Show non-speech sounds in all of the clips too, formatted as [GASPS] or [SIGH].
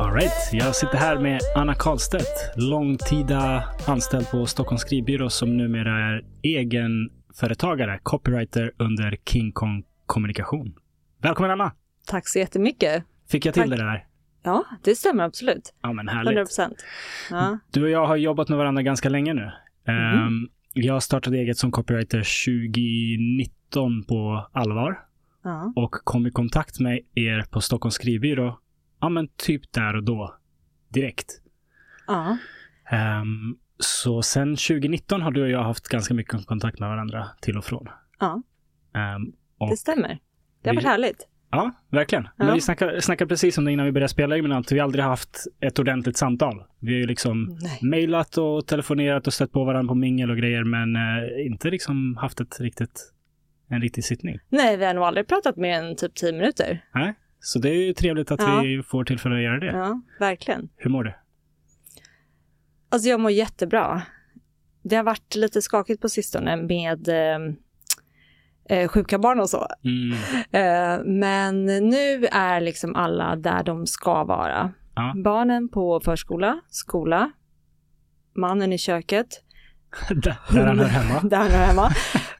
Alright, jag sitter här med Anna Karlstedt, långtida anställd på Stockholms skrivbyrå som numera är egenföretagare, copywriter under King Kong Kommunikation. Välkommen Anna! Tack så jättemycket. Fick jag till Tack. det där? Ja, det stämmer absolut. Ja men 100 härligt. procent. Ja. Du och jag har jobbat med varandra ganska länge nu. Mhm. Ehm, jag startade eget som copywriter 2019 på allvar Ja. och kom i kontakt med er på Stockholms skrivbyrå, ja men typ där och då, direkt. ja. Ehm, så sen 2019 har du och jag haft ganska mycket kontakt med varandra till och från. Ja. Ehm, och, Det stämmer. Det har Vi- varit härligt. Ja, verkligen. Men Ja. vi snackade, snackade precis om det innan vi började spela in, men att vi aldrig haft ett ordentligt samtal. Vi har ju liksom Nej. mejlat och telefonerat och stött på varandra på mingel och grejer, men eh, inte liksom haft ett riktigt, en riktig sittning. Nej, vi har nog aldrig pratat mer än typ 10 minuter. Nej? Så det är ju trevligt att Ja. vi får tillfälle att göra det. Ja, verkligen. Hur mår du? Alltså jag mår jättebra. Det har varit lite skakigt på sistone med eh, eh, sjuka barn och så. Mm. Eh, men nu är liksom alla där de ska vara. Ja. Barnen på förskola, skola, mannen i köket, där, [LAUGHS] där han hör hemma. [LAUGHS] där han hör hemma,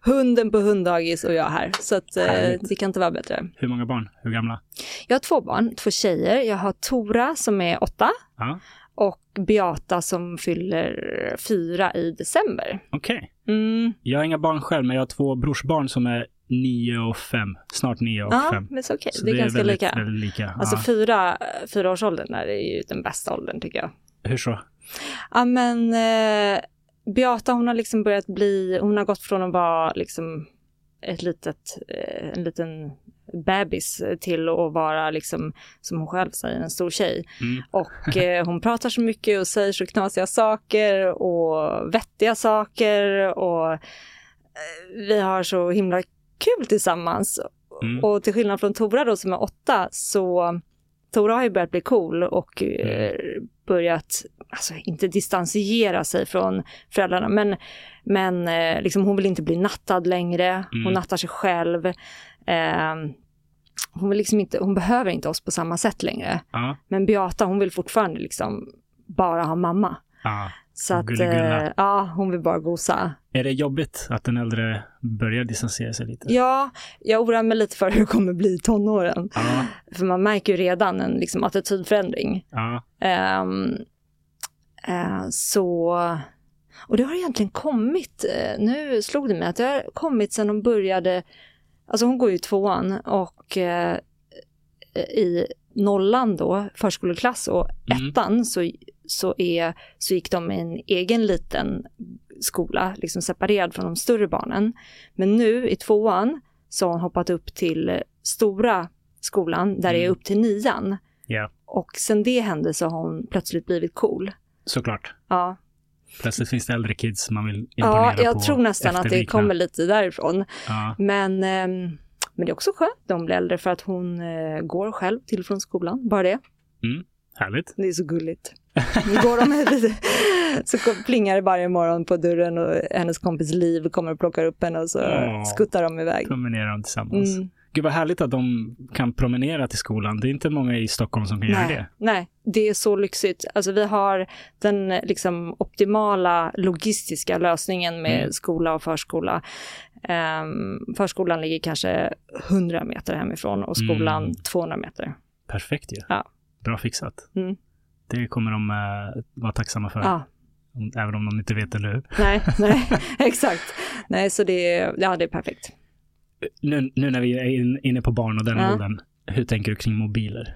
hunden på hunddagis och jag här. Så att, eh, det kan inte vara bättre. Hur många barn? Hur gamla? Jag har två barn, två tjejer. Jag har Tora som är åtta Ja, och Beata som fyller fyra i december. okej. Mm. Jag har inga barn själv, men jag har två brorsbarn som är nio och fem. Snart nio och Ja, fem. men så okej. Så Det är ganska väldigt, lika. Väldigt lika. Alltså ja. fyra, fyraårsåldern är ju den bästa åldern tycker jag. Hur så? Ja men eh, Beata hon har liksom börjat bli, hon har gått från att vara liksom ett litet, eh, en liten bebis till att vara liksom, som hon själv säger, en stor tjej. Mm. Och eh, hon pratar så mycket och säger så knasiga saker och vettiga saker och eh, vi har så himla kul tillsammans. Mm. Och till skillnad från Tora då som är åtta så Tora har ju börjat bli cool och eh, börjat, alltså inte distansiera sig från föräldrarna men, men eh, liksom hon vill inte bli nattad längre, hon Mm. nattar sig själv. Eh, hon, vill liksom inte, hon behöver inte oss på samma sätt längre. Ja. Men Beata hon vill fortfarande liksom bara ha mamma. ja. Så att, eh, ja, hon vill bara gosa. Är det jobbigt att den äldre börjar distansera sig lite? Ja, jag oroar mig lite för hur det kommer bli i tonåren. Ja. För man märker ju redan en liksom, attitydförändring. ja. Ehm, eh, så, och det har egentligen kommit, eh, nu slog det mig att det har kommit sedan hon började, alltså hon går ju tvåan och eh, i nollan då, förskoleklass och Mm. ettan så, så, är, så gick de i en egen liten skola, liksom separerad från de större barnen. Men nu i tvåan så har hon hoppat upp till stora skolan där det är Mm. upp till nian. Ja, Och sen det hände så har hon plötsligt blivit cool. såklart. Ja, Plötsligt finns det äldre kids man vill imponera ja på. jag tror nästan att det kommer lite därifrån. Ja. Men, ehm, men det är också skönt hon blir äldre för att hon eh, går själv till från skolan. Bara det. Härligt. Det är så gulligt. Går de lite, så plingar det varje morgon på dörren och hennes kompis Liv kommer och plockar upp henne och så Åh. skuttar de iväg. Promenera de tillsammans. Mm. Gud vad härligt att de kan promenera till skolan. Det är inte många i Stockholm som kan göra Nej, det. nej, det är så lyxigt. Alltså vi har den liksom optimala logistiska lösningen med Mm. skola och förskola. Ehm, förskolan ligger kanske 100 meter hemifrån och skolan Mm. 200 meter. Perfekt ju. Ja. Bra fixat. Mm. Det kommer de eh, vara tacksamma för. Ja, Även om de inte vet, eller hur? nej, [LAUGHS] nej, [LAUGHS] exakt. Nej, så det ja, det är perfekt. Nu, nu när vi är in, inne på barn och den Ja. åldern, hur tänker du kring mobiler?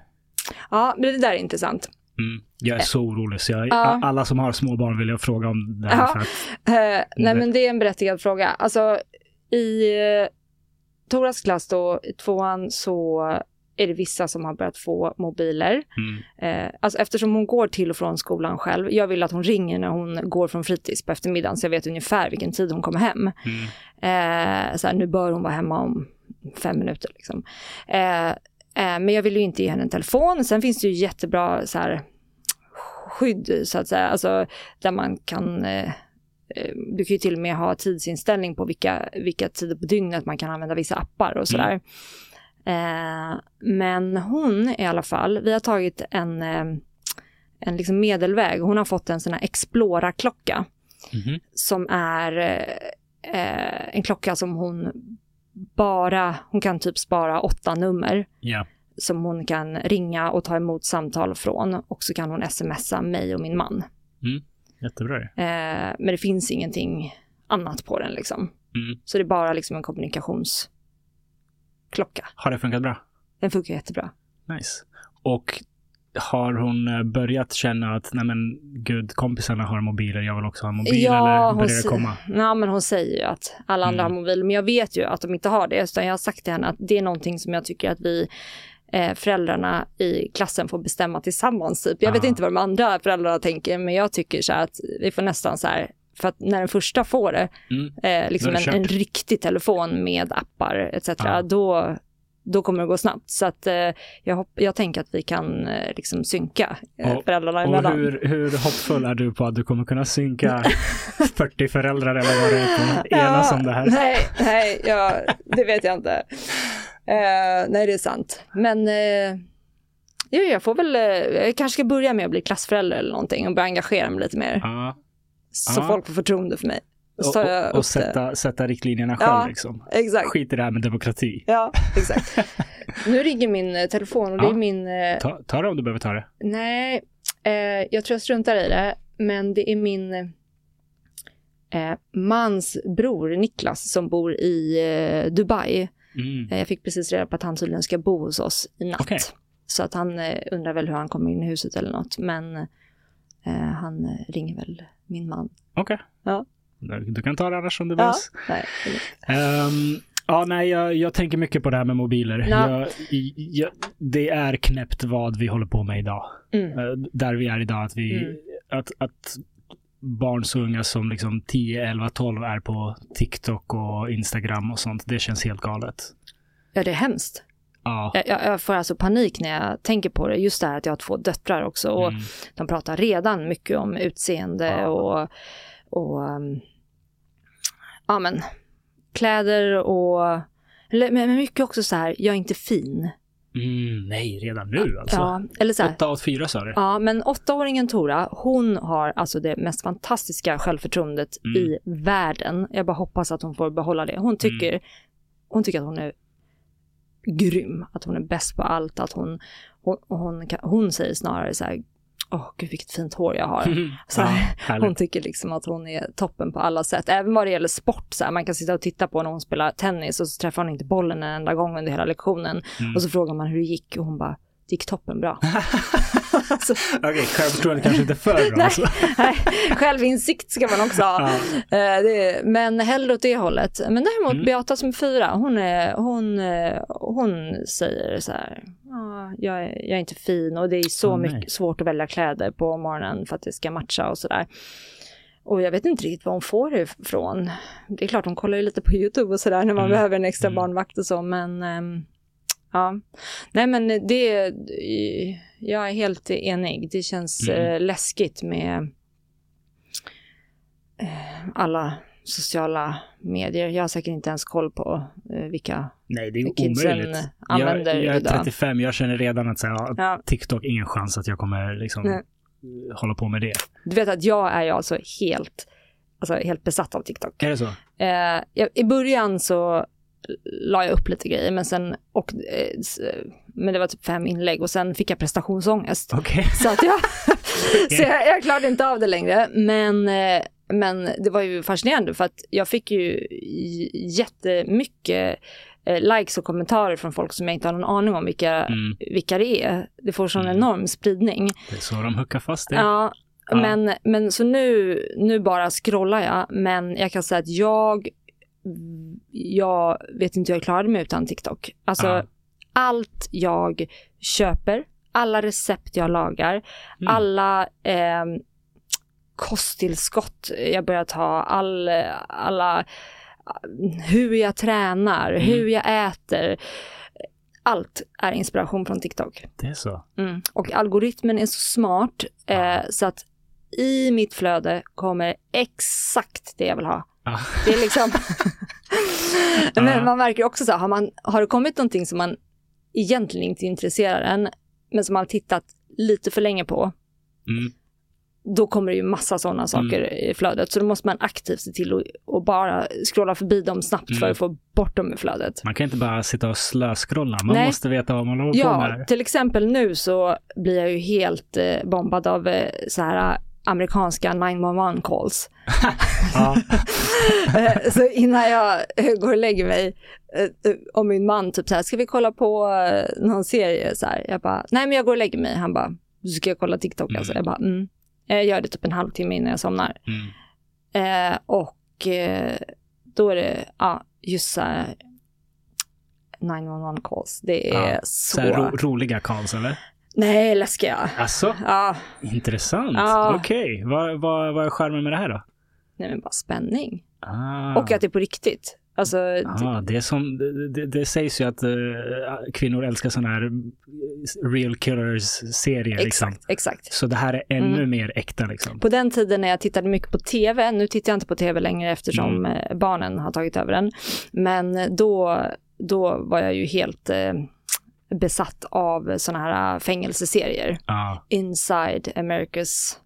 Ja, men det där är intressant. Mm. Jag är så orolig, så jag, Ja. alla som har små barn vill jag fråga om det här. Ja. För att, Eh, nej, men det är en berättigad fråga. Alltså, i eh, Toras klass då, i tvåan, så är det vissa som har börjat få mobiler. mm, Eh, alltså eftersom hon går till och från skolan själv. Jag vill att hon ringer när hon går från fritids på eftermiddagen så jag vet ungefär vilken tid hon kommer hem. mm, Eh, så här, nu bör hon vara hemma om fem minuter. Liksom. Eh, eh, men jag vill ju inte ge henne en telefon. Sen finns det ju jättebra så här, skydd så att säga, alltså där man kan eh, eh, du kan ju till och med ha tidsinställning på vilka, vilka tider på dygnet man kan använda vissa appar och sådär. Eh, men hon i alla fall, vi har tagit en, eh, en liksom medelväg. Hon har fått en sån här Explora-klocka Mhm. som är eh, en klocka som hon bara, hon kan typ spara åtta nummer Ja. som hon kan ringa och ta emot samtal från och så kan hon smsa mig och min man. Jättebra det. Eh, men det finns ingenting annat på den liksom. Mm. Så det är bara liksom en kommunikationsklocka. Har det funkat bra? Den funkar jättebra. Nice. Och har hon eh, börjat känna att, nej men gud, kompisarna har mobiler, jag vill också ha mobil, eller hon börjar det komma? Ja, men hon säger ju att alla andra Mm. har mobil, men jag vet ju att de inte har det. Utan jag har sagt till henne att det är någonting som jag tycker att vi eh, föräldrarna i klassen får bestämma tillsammans. Typ. Jag vet Ah. inte vad de andra föräldrarna tänker, men jag tycker så att vi får nästan så här, för att när den första får det, Mm. eh, liksom det en, en riktig telefon med appar etc. Ja. Då, då kommer det gå snabbt. Så att eh, jag, hopp, jag tänker att vi kan eh, liksom synka eh, Och- föräldrarna Och emellan. hur, hur hoppfull är du på att du kommer kunna synka [LAUGHS] 40 föräldrar eller vad det är på enas om det här? Nej, nej ja, det vet jag inte. Eh, nej, det är sant. Men eh, jo, jag får väl, jag kanske ska börja med att bli klassförälder eller någonting och börja engagera mig lite mer. Ja. Så Ja. folk får förtroende för mig. Och så Och, tar jag och, upp och det. sätta, sätta riktlinjerna själv Ja. liksom. Exakt. Skit i det här med demokrati. Ja, exakt. [LAUGHS] nu ringer min eh, telefon och det Ja. är min, eh, Ta, ta det om du behöver ta det. nej, eh, jag tror jag struntar i det, men det är min eh, mans bror Niklas som bor i eh, Dubai. Mm. Eh, Jag fick precis reda på att han tydligen ska bo hos oss i natt. Okej. Så att han eh, undrar väl hur han kommer in i huset eller något. Men eh, han eh, ringer väl min man. Okej. Ja. Du, kan ta det annars om du Ja, vill. lugnt. Ehm, ja, nej, jag, jag tänker mycket på det här med mobiler. Ja. Jag, jag, det är knäppt vad vi håller på med idag. Mm. Eh, där vi är idag. Att, vi, Mm. att, att barn så unga som liksom 10, 11, 12 är på TikTok och Instagram och sånt. Det känns helt galet. Ja, det är hemskt. Ja. Jag, jag, jag får alltså panik när jag tänker på det. Just det här att jag har två döttrar också. Och Mm. de pratar redan mycket om utseende Ja. och, och um, ja men kläder och men mycket också så här, jag är inte fin. Mm, nej, redan nu alltså. Ja, eller så här, 8 åt 4 sa du? Ja, men åttaåringen Tora, hon har alltså det mest fantastiska självförtroendet Mm. i världen. Jag bara hoppas att hon får behålla det. Hon tycker, hon, tycker att hon är grym, att hon är bäst på allt, att hon, hon, hon, hon säger snarare så här, åh gud vilket fint hår jag har. [LAUGHS] Så ja, här, härligt. hon tycker liksom att hon är toppen på alla sätt. Även vad det gäller sport, så här, man kan sitta och titta på när hon spelar tennis och så träffar hon inte bollen en enda gång under hela lektionen. Mm. Och så frågar man hur det gick och hon bara, det gick toppen bra. [LAUGHS] alltså, Okej, självförtroende kanske inte för bra. [LAUGHS] Nej. Alltså. Nej, självinsikt ska man också ha. Ja. Eh, men hellre åt det hållet. Men däremot Mm. Beata som är fyra, hon, är, hon, eh, hon säger så här, "Ja, jag, är, jag är inte fin och det är så nej. mycket svårt att välja kläder på morgonen för att det ska matcha och sådär. Och jag vet inte riktigt var hon får det ifrån. Det är klart hon kollar ju lite på YouTube och sådär när man Mm. behöver en extra Mm. barnvakt och så, men ehm, ja. Nej men det, jag är helt enig. Det känns Mm. eh, läskigt med eh, alla sociala medier. Jag har säkert inte ens koll på eh, vilka Nej, det är kidsen omöjligt. använder jag, jag är idag. 35, jag känner redan att så här, ja, Ja. TikTok, ingen chans att jag kommer liksom Nej. hålla på med det. Du vet att jag är ju alltså helt, alltså helt besatt av TikTok. Är det så? Eh, jag, I början så la jag upp lite grejer, men sen, och, eh, s- men det var typ fem inlägg och sen fick jag prestationsångest. Okej. [LAUGHS] Så, att jag, [LAUGHS] så jag, jag klarade inte av det längre. Men, eh, men det var ju fascinerande för att jag fick ju jättemycket eh, likes och kommentarer från folk som jag inte har någon aning om vilka, Mm. vilka det är. Det får sån Mm. enorm spridning. Det är så de hookar fast det. Ja, Ja. Men, men så nu, nu bara scrollar jag, men jag kan säga att jag, jag vet inte hur jag klarade mig utan TikTok. Alltså Ja. allt jag köper, alla recept jag lagar, Mm. alla eh, kosttillskott jag börjar ta, all, hur jag tränar, Mm. hur jag äter. allt är inspiration från TikTok. Det är så. Mm. Och algoritmen är så smart eh, så att i mitt flöde kommer exakt det jag vill ha. Ja. Det är liksom... [LAUGHS] Men man märker också så här, har, man, har det kommit någonting som man egentligen inte intresserar en, men som man har tittat lite för länge på, Mm. då kommer det ju massa sådana saker i flödet. Så då måste man aktivt se till att att bara scrolla förbi dem snabbt Mm. för att få bort dem ur flödet. Man kan inte bara sitta och slöskrolla. Man Nej. måste veta vad man håller på Ja, med. till exempel nu så blir jag ju helt eh, bombad av eh, så här amerikanska 911 calls. [LAUGHS] [LAUGHS] Eh, så innan jag eh, går och lägger mig eh, och min man typ så här, ska vi kolla på någon serie? Så här, jag bara, nej men jag går och lägger mig. Han bara, ska jag kolla TikTok Mm. alltså? Jag bara, mm. Jag gör det typ en halvtimme innan jag somnar. Mm. Eh, och eh, då är det, ja, just så här 911 calls. Det är Ja, så... Så ro, roliga calls eller? Nej, läskiga. Alltså, Ja, intressant. Ja. Okej, vad, vad, vad är charmen med det här då? nej men bara spänning. Ah. Och att det är på riktigt. Alltså, Ah, det, är som, det, det, sägs ju att eh, kvinnor älskar sådana här real killers-serier. Liksom. exakt, exakt. Så det här är ännu Mm. mer äkta. Liksom. På den tiden när jag tittade mycket på tv, nu tittar jag inte på tv längre eftersom Mm. eh, barnen har tagit över den, men då, då var jag ju helt eh, besatt av sådana här fängelseserier. Ja, Inside America's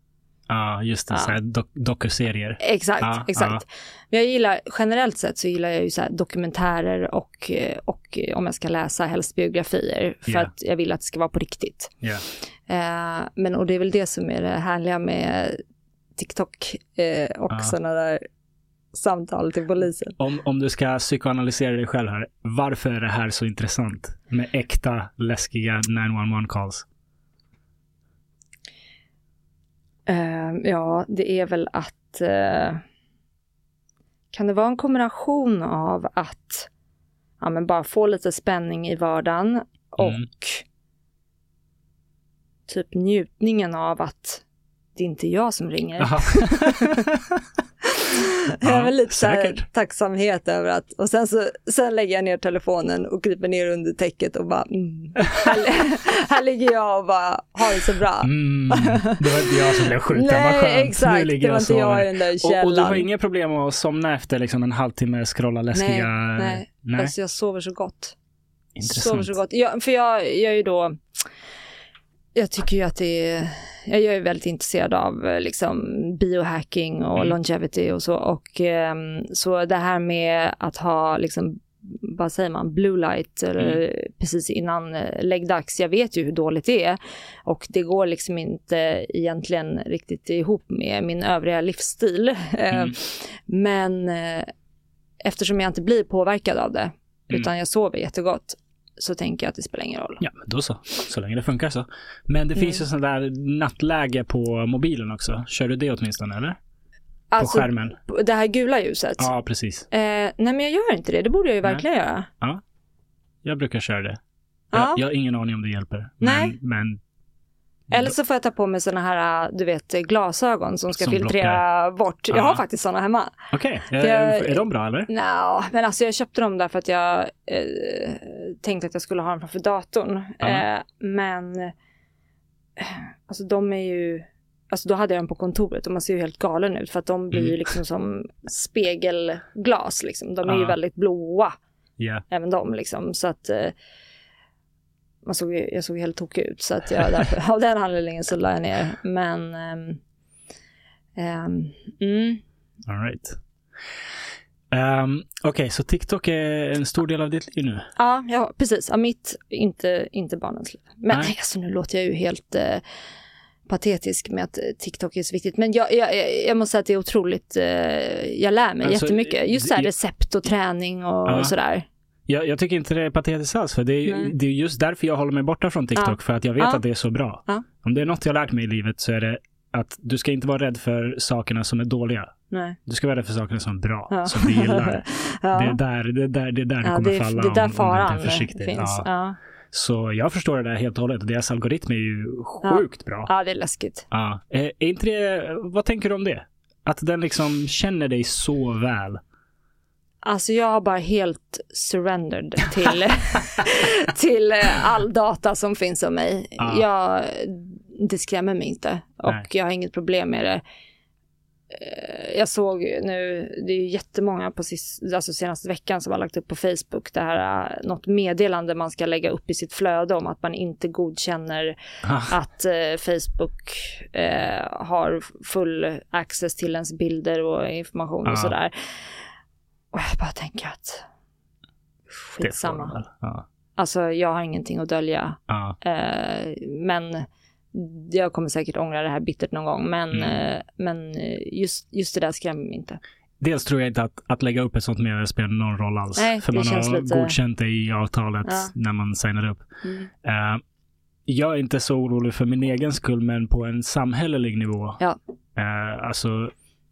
ja, just det. Ja. Så här dok- dokuserier. Exakt, Ja, exakt. Men jag gillar, generellt sett så gillar jag ju så här dokumentärer och, eh, och eh, om jag ska läsa helst biografier för Ja. att jag vill att det ska vara på riktigt. Ja. Eh, men och det är väl det som är det härliga med TikTok eh, och sådana där samtal till polisen. Om, om du ska psykoanalysera dig själv här, varför är det här så intressant med äkta läskiga 911 calls? Eh, ja, det är väl att eh, kan det vara en kombination av att ja, men bara få lite spänning i vardagen och Mm. typ njutningen av att det inte är jag som ringer. [LAUGHS] [LAUGHS] Jag är Ja, väl lite säkert. tacksamhet över att, och sen så sen lägger jag ner telefonen och kryper ner under täcket och bara, mm, här, [LAUGHS] här ligger jag och bara har det så bra. Mm, det var inte jag som blev skjuten, vad Nej, skönt. nu exakt, ligger det var inte jag i den där Och, och du källan. har inga problem att somna efter liksom en halvtimme scrolla läskiga... nej, nej. Alltså jag sover så gott. Intressant. Sover så gott. Jag, för jag, jag är ju då, jag tycker ju att det är, jag är väldigt intresserad av eh, liksom biohacking och Mm. longevity och så. Och ehm, så det här med att ha liksom, vad säger man, blue light eller Mm. precis innan eh, läggdags. Jag vet ju hur dåligt det är och det går liksom inte egentligen riktigt ihop med min övriga livsstil. [LAUGHS] Eh, Mm. Men eh, eftersom jag inte blir påverkad av det, Mm. utan jag sover jättegott, så tänker jag att det spelar ingen roll. Ja, men då så. Så länge det funkar så. Men det Mm. finns ju sån där nattläge på mobilen också. Kör du det åtminstone, eller? På Alltså, skärmen? det här gula ljuset. Ja, precis. Eh, nej, men jag gör inte det. Det borde jag ju Nej. verkligen göra. Jag brukar köra det. Ja. Jag, jag har ingen aning om det hjälper. Nej. Men, men Eller så får jag ta på mig såna här, du vet, glasögon som ska Som filtrera bort. Jag Ja. har faktiskt såna hemma. okej. jag- Är, är de bra eller? Nå, men alltså jag köpte dem därför att jag eh, tänkte att jag skulle ha dem framför datorn. Ja. Eh, men eh, alltså de är ju, alltså då hade jag dem på kontoret och man ser ju helt galen ut för att de blir ju Mm. liksom som spegelglas liksom. De är ju Ja. väldigt blåa, Ja. även de liksom. Så att eh, man såg, jag såg helt tokig ut så att jag därför, [LAUGHS] av den anledningen så la jag ner. Men ehm, ehm, mm, All right. Um, Okej, så TikTok är en stor del av ditt liv nu? Ja, ja precis. Ja, mitt, inte, inte barnens liv. Men Nej. alltså, nu låter jag ju helt eh, patetisk med att TikTok är så viktigt. Men jag, jag, jag- måste säga att det är otroligt, eh, jag lär mig Alltså, jättemycket. Just så här det- recept och träning och, Ja. och sådär. Jag, jag tycker inte det är patetiskt alls, för det är, det är just därför jag håller mig borta från TikTok, Ja. för att jag vet Ja. att det är så bra. Ja. Om det är något jag har lärt mig i livet så är det att du ska inte vara rädd för sakerna som är dåliga. Nej. Du ska vara rädd för sakerna som är bra, som du gillar. Det är där, det är där, det är där ja, kommer det, är- falla det är där om, om du faran är försiktig. finns. Så jag förstår det där helt och hållet. Deras algoritm är ju sjukt bra. ja, det är läskigt. Ja. Eh, Är inte det, vad tänker du om det? Att den liksom känner dig så väl. Alltså jag har bara helt surrendered till, [LAUGHS] till eh, all data som finns om mig. Ja. Jag, det skrämmer mig inte och Nej. jag har inget problem med det. Eh, Jag såg nu, det är ju jättemånga på sis, alltså senaste veckan som har lagt upp på Facebook det här, eh, något meddelande man ska lägga upp i sitt flöde om att man inte godkänner att eh, Facebook eh, har full access till ens bilder och information Ja. och sådär. Och jag bara tänker att Det skitsamma. väl. Ja. Alltså jag har ingenting att dölja. Ja. Eh, men jag kommer säkert ångra det här bittert någon gång. Men, Mm. eh, men eh, just, just det där skrämmer mig inte. Dels tror jag inte att, att lägga upp ett sånt meddelande spelar någon roll alls. Nej, för det man har lite- godkänt det i avtalet Ja. när man signar upp. Mm. Eh, jag är inte så orolig för min egen skull, men på en samhällelig nivå. Ja. Eh, alltså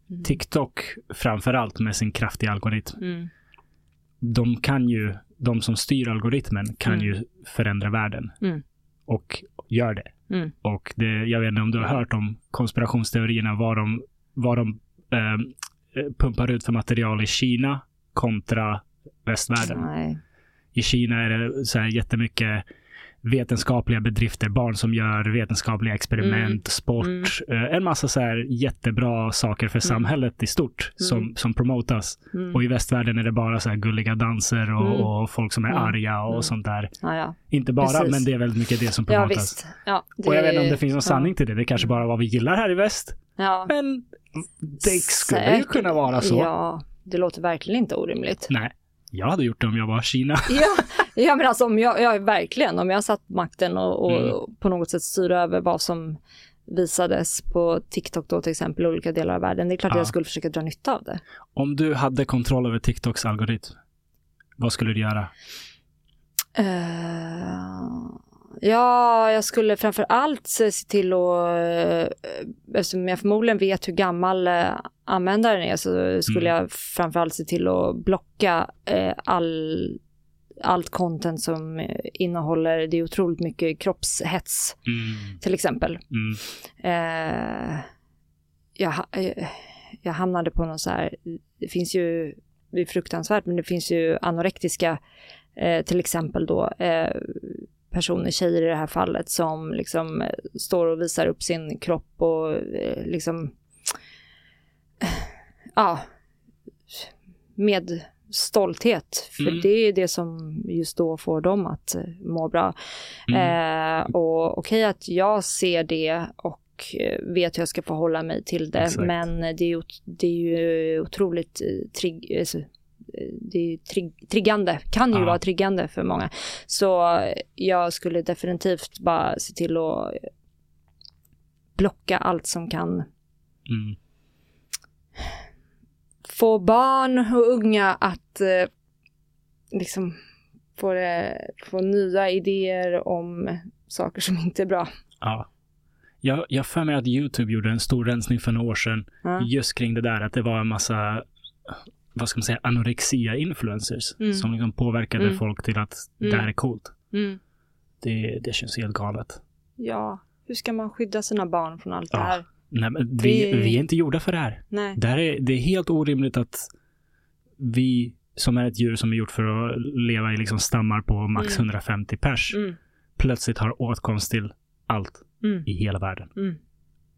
Mm. TikTok framför allt med sin kraftiga algoritm. Mm. De kan ju, de som styr algoritmen kan Mm. ju förändra världen. Mm. Och gör det. Mm. Och det, jag vet inte om du har hört om konspirationsteorierna, vad de, vad de eh, eh, pumpar ut för material i Kina kontra västvärlden. Nej. I Kina är det så här jättemycket vetenskapliga bedrifter, barn som gör vetenskapliga experiment, Mm. sport, eh, en massa så här jättebra saker för samhället i stort som, som promotas. Mm. Och i västvärlden är det bara så här gulliga danser och, Mm. och folk som är Mm. arga och Mm. sånt där. Ja, ja. Inte bara, Precis. men det är väldigt mycket det som promotas. Ja, Och jag vet inte om det finns någon sanning till det. Det kanske bara är vad vi gillar här i väst. Men det skulle ju Säkert. kunna vara så. Ja, det låter verkligen inte orimligt. Nej, jag hade gjort det om jag var Kina. [LAUGHS] Ja, ja men alltså om jag, ja, verkligen, om jag satt makten och, och Mm. på något sätt styr över vad som visades på TikTok då till exempel i olika delar av världen. Det är klart att Ja. jag skulle försöka dra nytta av det. Om du hade kontroll över TikToks algoritm, vad skulle du göra? Eh, ja, jag skulle framför allt se till att, uh, eftersom jag förmodligen vet hur gammal uh, användaren är, så skulle Mm. jag framför allt se till att blocka eh, all, allt content som eh, innehåller, det är otroligt mycket kroppshets Mm, till exempel. mm, Eh, jag, eh, jag hamnade på någon så här, det finns ju, det är fruktansvärt, men det finns ju anorektiska, eh, till exempel då, eh, personer, tjejer i det här fallet, som liksom eh, står och visar upp sin kropp och eh, liksom, eh, ja, med stolthet. För Mm. det är det som just då får dem att må bra. mm. Eh, och okej att jag ser det och vet hur jag ska förhålla mig till det. Exakt. Men det är, ju, det är ju otroligt trigg, alltså, det är trigg, triggande, kan ju Ja. vara triggande för många. Så jag skulle definitivt bara se till att blocka allt som kan Mm. få barn och unga att eh, liksom få, få nya idéer om saker som inte är bra. Ja. Jag, jag för mig att YouTube gjorde en stor rensning för några år sedan Ja. just kring det där att det var en massa vad ska man säga, anorexia-influencers Mm. som liksom påverkade Mm. folk till att Mm. det här är coolt. Mm. Det, det känns helt galet. Ja, hur ska man skydda sina barn från allt det Ja. här? Nej, men vi, Det- vi är inte gjorda för det här. Nej. Det, här är, det är helt orimligt att vi som är ett djur som är gjort för att leva i liksom stammar på max Mm. 150 pers Mm. plötsligt har åtkomst till allt Mm. i hela världen.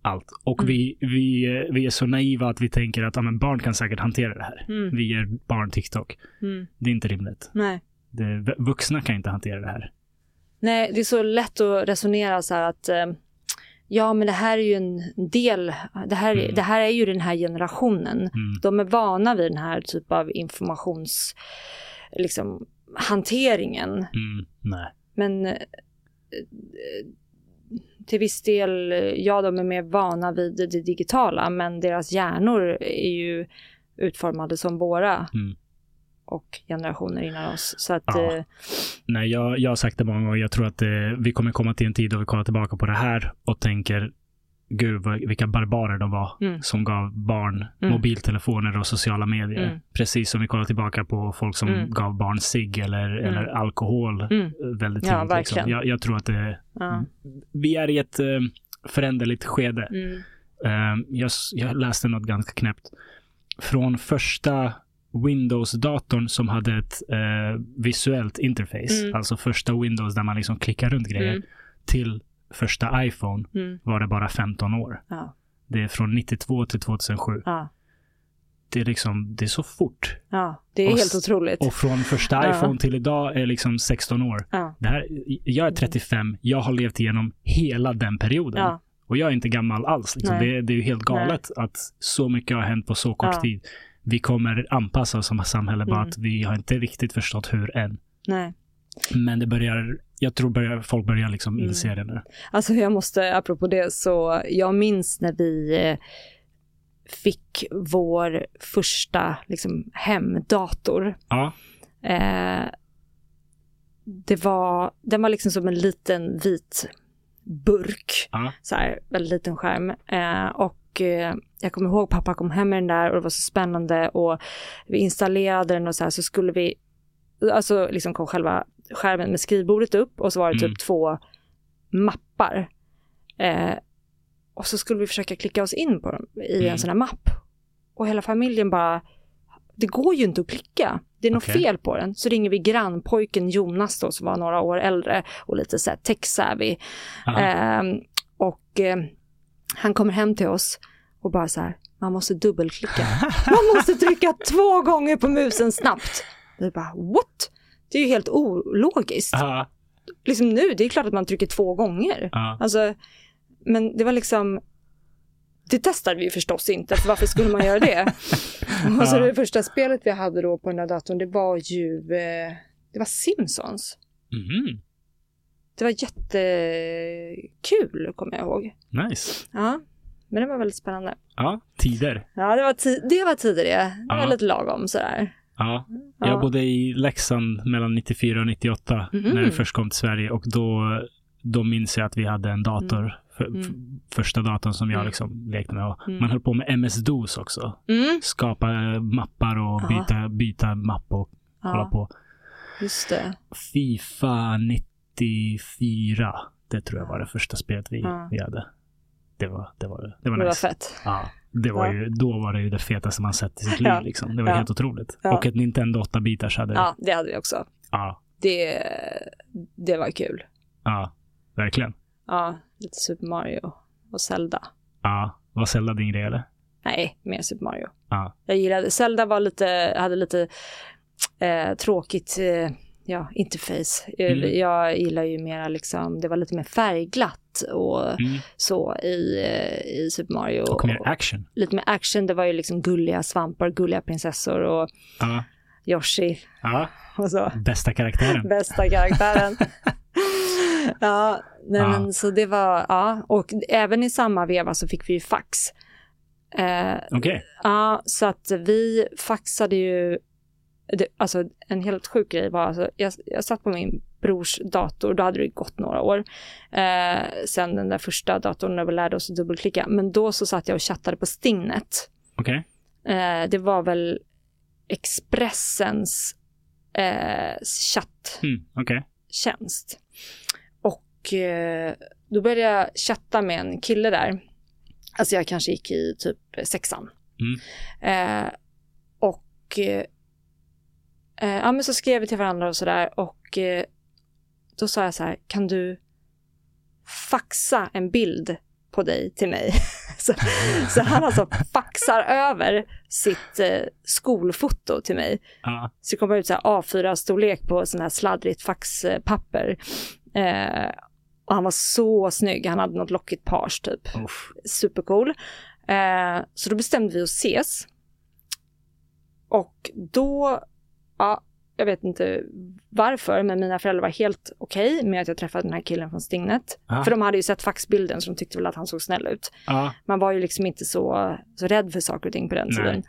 Allt. Och Mm. vi, vi, vi är så naiva att vi tänker att ja, men barn kan säkert hantera det här. Mm. Vi ger barn TikTok. Mm. Det är inte rimligt. Nej. Det, vuxna kan inte hantera det här. Nej, det är så lätt att resonera så här att eh, ja, men det här är ju en del, det här, Mm. det här är ju den här generationen. Mm. De är vana vid den här typ av informations, liksom, hanteringen. Mm. Nej. Men eh, till viss del, ja, de är mer vana vid det digitala, men deras hjärnor är ju utformade som våra Mm. och generationer innan oss. Så att, Ja. eh, Nej, jag, jag har sagt det många gånger. Jag tror att eh, vi kommer komma till en tid då vi kollar tillbaka på det här och tänker Gud, vad, vilka barbarer de var Mm. som gav barn Mm. mobiltelefoner och sociala medier. Mm. Precis som vi kollar tillbaka på folk som Mm. gav barn cigg eller, Mm. eller alkohol mm, eh, väldigt Ja, tidigt. liksom. verkligen. jag, jag tror att det, ja, vi är i ett eh, föränderligt skede. Eh, jag, jag läste något ganska knäppt. Från första Windows-datorn som hade ett eh, visuellt interface, alltså första Windows där man liksom klickar runt grejer, till första iPhone Mm. var det bara 15 år. Ja. Det är från 92 till 2007. Ja. Det är liksom, det är så fort. ja, det är Och helt otroligt. Och från första iPhone till idag är liksom 16 år. Det här, jag är 35, jag har levt igenom hela den perioden. Och jag är inte gammal alls. Liksom. Nej. Det, det är ju helt galet att så mycket har hänt på så kort tid. Vi kommer anpassa oss som samhälle, bara Mm. att vi har inte riktigt förstått hur än. Nej. Men det börjar, jag tror börjar, folk börjar liksom Mm. inse det nu. Alltså jag måste, apropå det, så jag minns när vi eh, fick vår första liksom, hemdator. Ja, Eh, det var, den var liksom som en liten vit burk. Ja. Så här, väldigt liten skärm. Eh, och eh, jag kommer ihåg pappa kom hem med den där och det var så spännande och vi installerade den och så här så skulle vi, alltså liksom kom själva skärmen med skrivbordet upp och så var det typ Mm. två mappar. Eh, och så skulle vi försöka klicka oss in på dem i Mm. en sån här mapp. Och hela familjen bara, det går ju inte att klicka. Det är något Okej. fel på den. Så ringer vi grannpojken Jonas då som var några år äldre och lite så här tech-savvy. Ehm, och eh, han kommer hem till oss och bara så här, man måste dubbelklicka. [LAUGHS] Man måste trycka två gånger på musen snabbt. Vi bara, what? Det är ju helt ologiskt. Ja, Liksom nu, det är klart att man trycker två gånger. ja. Alltså, men det var liksom, det testade vi förstås inte, för varför skulle man göra det? [LAUGHS] Och så det första spelet vi hade då på den här datorn, det var ju, eh, det var Simpsons. Mhm. Det var jättekul, kommer jag ihåg. Nice. Ja, men det var väldigt spännande. Ja, tider. Ja, det var, ti- det var tider det. Det var Ja. lite lagom sådär. Ja. Ja. Jag bodde i Leksand mellan 94 och 98 Mhm. när jag först kom till Sverige och då, då minns jag att vi hade en dator. För, Mm. f- första datorn som jag Mm. liksom lekte med. Mm. Man höll på med MS-DOS också. Mm, Skapa mappar och Ja. byta, byta mapp och hålla ja, på. just det. Fifa 94. Det tror jag var det första spelet vi, vi hade. Det var, det var, det var Det var nice. fett. Ja, det var Ja. ju, då var det ju det fetaste man sett i sitt [LAUGHS] liv. Ja. Liksom. Det var Ja. helt otroligt. Och ett Nintendo 8-bitars hade Ja, det hade vi också. ja, Det, det var kul. ja, verkligen. Ja, lite Super Mario och Zelda. Ja, var Zelda din grej eller? Nej, mer Super Mario. Ja. Jag gillade, Zelda var lite, hade lite eh, tråkigt eh, ja, interface. Mm. Jag gillar ju mera liksom, det var lite mer färgglatt och Mm. så i, eh, i Super Mario. Och mer action. lite mer action, det var ju liksom gulliga svampar, gulliga prinsessor och Ja. Yoshi ja, [LAUGHS] och så. bästa karaktären. [LAUGHS] Bästa karaktären. [LAUGHS] ja, nej, Ja. men så det var, ja, och även i samma veva så fick vi ju fax. Eh, Okej. Ja, så att vi faxade ju, det, alltså en helt sjuk grej var, alltså, jag, jag satt på min brors dator, då hade det gått några år, eh, sen den där första datorn när vi lärde oss att dubbelklicka, men då så satt jag och chattade på Stingnet. Okej. Eh, det var väl Expressens eh, chatt Mm, tjänst. Och eh, då började jag chatta med en kille där. Alltså jag kanske gick i typ sexan. Mm. Eh, och eh, eh, ja, men så skrev vi till varandra och sådär och eh, då sa jag så här, kan du faxa en bild på dig till mig? [LAUGHS] så, så han alltså faxar över sitt eh, skolfoto till mig. Ja. Så det kommer ut så här A4-storlek på sån här sladdrigt faxpapper. Eh, och han var så snygg, han hade något lockigt page typ. Uff. Supercool. Eh, så då bestämde vi oss ses. Och då, ja, jag vet inte varför, men mina föräldrar var helt okej med att jag träffade den här killen från Stingnet. Ja. För de hade ju sett faxbilden så de tyckte väl att han såg snäll ut Ja. man var ju liksom inte så, så rädd för saker och ting på den tiden.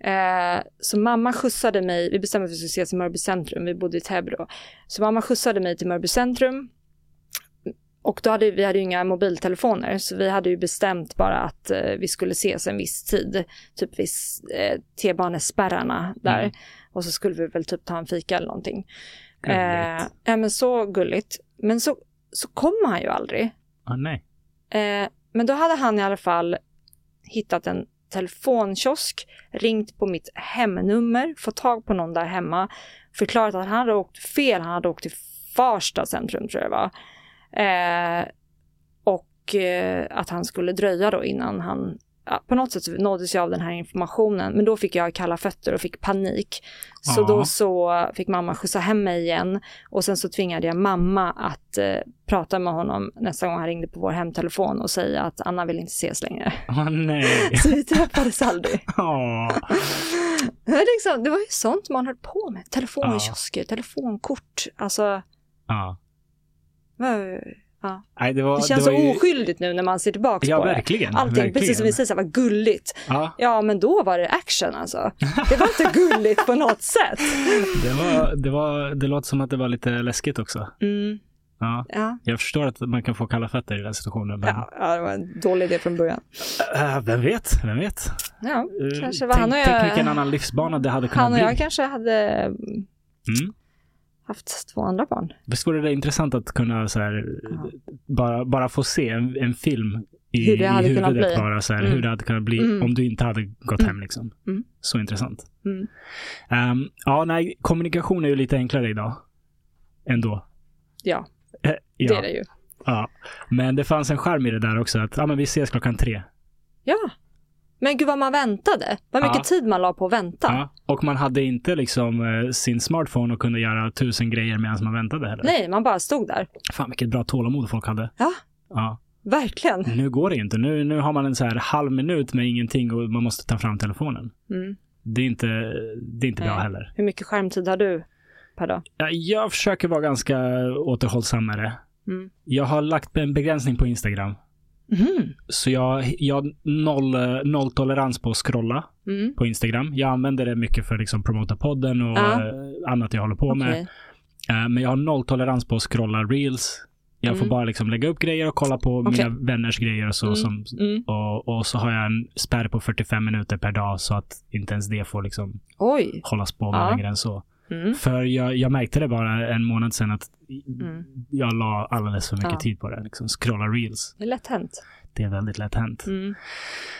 Eh, så mamma skjutsade mig, vi bestämde att vi skulle ses i Mörby centrum, vi bodde i Täby då. Så mamma skjutsade mig till Mörby centrum. Och då hade vi hade ju inga mobiltelefoner, så vi hade ju bestämt bara att eh, vi skulle ses en viss tid. Typ vid eh, T-banespärrarna där. Mm. Och så skulle vi väl typ ta en fika eller någonting. Gulligt. Eh, ja men så gulligt. Men så, så kom han ju aldrig. Ah, nej. Eh, men då hade han i alla fall hittat en telefonkiosk, ringt på mitt hemnummer, fått tag på någon där hemma, förklarat att han hade åkt fel, han hade åkt till Farsta centrum tror jag det var. Eh, och eh, att han skulle dröja då innan han ja, på något sätt nåddes jag av den här informationen, men då fick jag kalla fötter och fick panik. Så Ja. då så fick mamma skjutsa hem mig igen och sen så tvingade jag mamma att eh, prata med honom nästa gång han ringde på vår hemtelefon och säga att Anna vill inte ses längre. Åh nej. [LAUGHS] Så vi träffades aldrig. [LAUGHS] Liksom, det var ju sånt man höll på med. Telefonkiosker, telefonkort, alltså Ja. Nej, det, var, det känns det så ju... oskyldigt nu när man ser tillbaka Ja, på det. verkligen. Allting, verkligen. precis som vi säger, så här, vad gulligt. Ja, Ja, men då var det action alltså. Det var inte gulligt på något sätt. det, var, det, var, det låter som att det var lite läskigt också. Mm, Ja. ja. Jag förstår att man kan få kalla fötter i den situationen. Men, Ja, ja, det var en dålig idé från början. Äh, vem vet? Vem vet? Ja, Uh, kanske var tänk, han och tänk vilken jag, annan livsbana det hade kunnat han och jag bli. kanske hade Mm. Haft två andra barn. Visst vore det intressant att kunna så här, Ja. bara, bara få se en, en film i, Hur det hade i huvudet bli. bara, så här, Mm. hur det hade kunnat bli Mm. om du inte hade gått Mm. hem. Liksom. Mm. Så intressant. Ehm, ja, nej, kommunikation är ju lite enklare idag. Ändå. Ja, Eh, det ja, är det ju. ja. Men det fanns en charm i det där också. Att ja, men vi ses klockan tre. Ja. Men gud vad man väntade. Vad mycket Ja. tid man la på att vänta. Ja. Och man hade inte liksom eh, sin smartphone och kunde göra tusen grejer medan man väntade heller. Nej, man bara stod där. Fan vilket bra tålamod folk hade. Ja. Ja. Verkligen. Nu går det ju inte. Nu, nu har man en så här halv minut med ingenting och man måste ta fram telefonen. Mm. Det är inte, det är inte bra heller. Hur mycket skärmtid har du per dag? Ja, Jag försöker vara ganska återhållsammare. Mm. Jag har lagt en begränsning på Instagram. Mhm. Så jag, jag har noll, noll tolerans på att scrolla Mm. på Instagram. Jag använder det mycket för att liksom promota podden och Ja. eh, annat jag håller på med. Okej. Eh, Men jag har noll tolerans på att scrolla reels. Jag får Mm. bara liksom lägga upp grejer och kolla på Okej. mina vänners grejer och så. Mm. Som, Mm. och, och så har jag en spärr på 45 minuter per dag så att inte ens det får liksom Oj. hållas på med Ja. längre än så. Mm. För jag, jag märkte det bara en månad sedan att Mm. jag la alldeles för mycket Ja. tid på det. Liksom scrolla reels. Det är lätt hänt. Det är väldigt lätt hänt. Mm.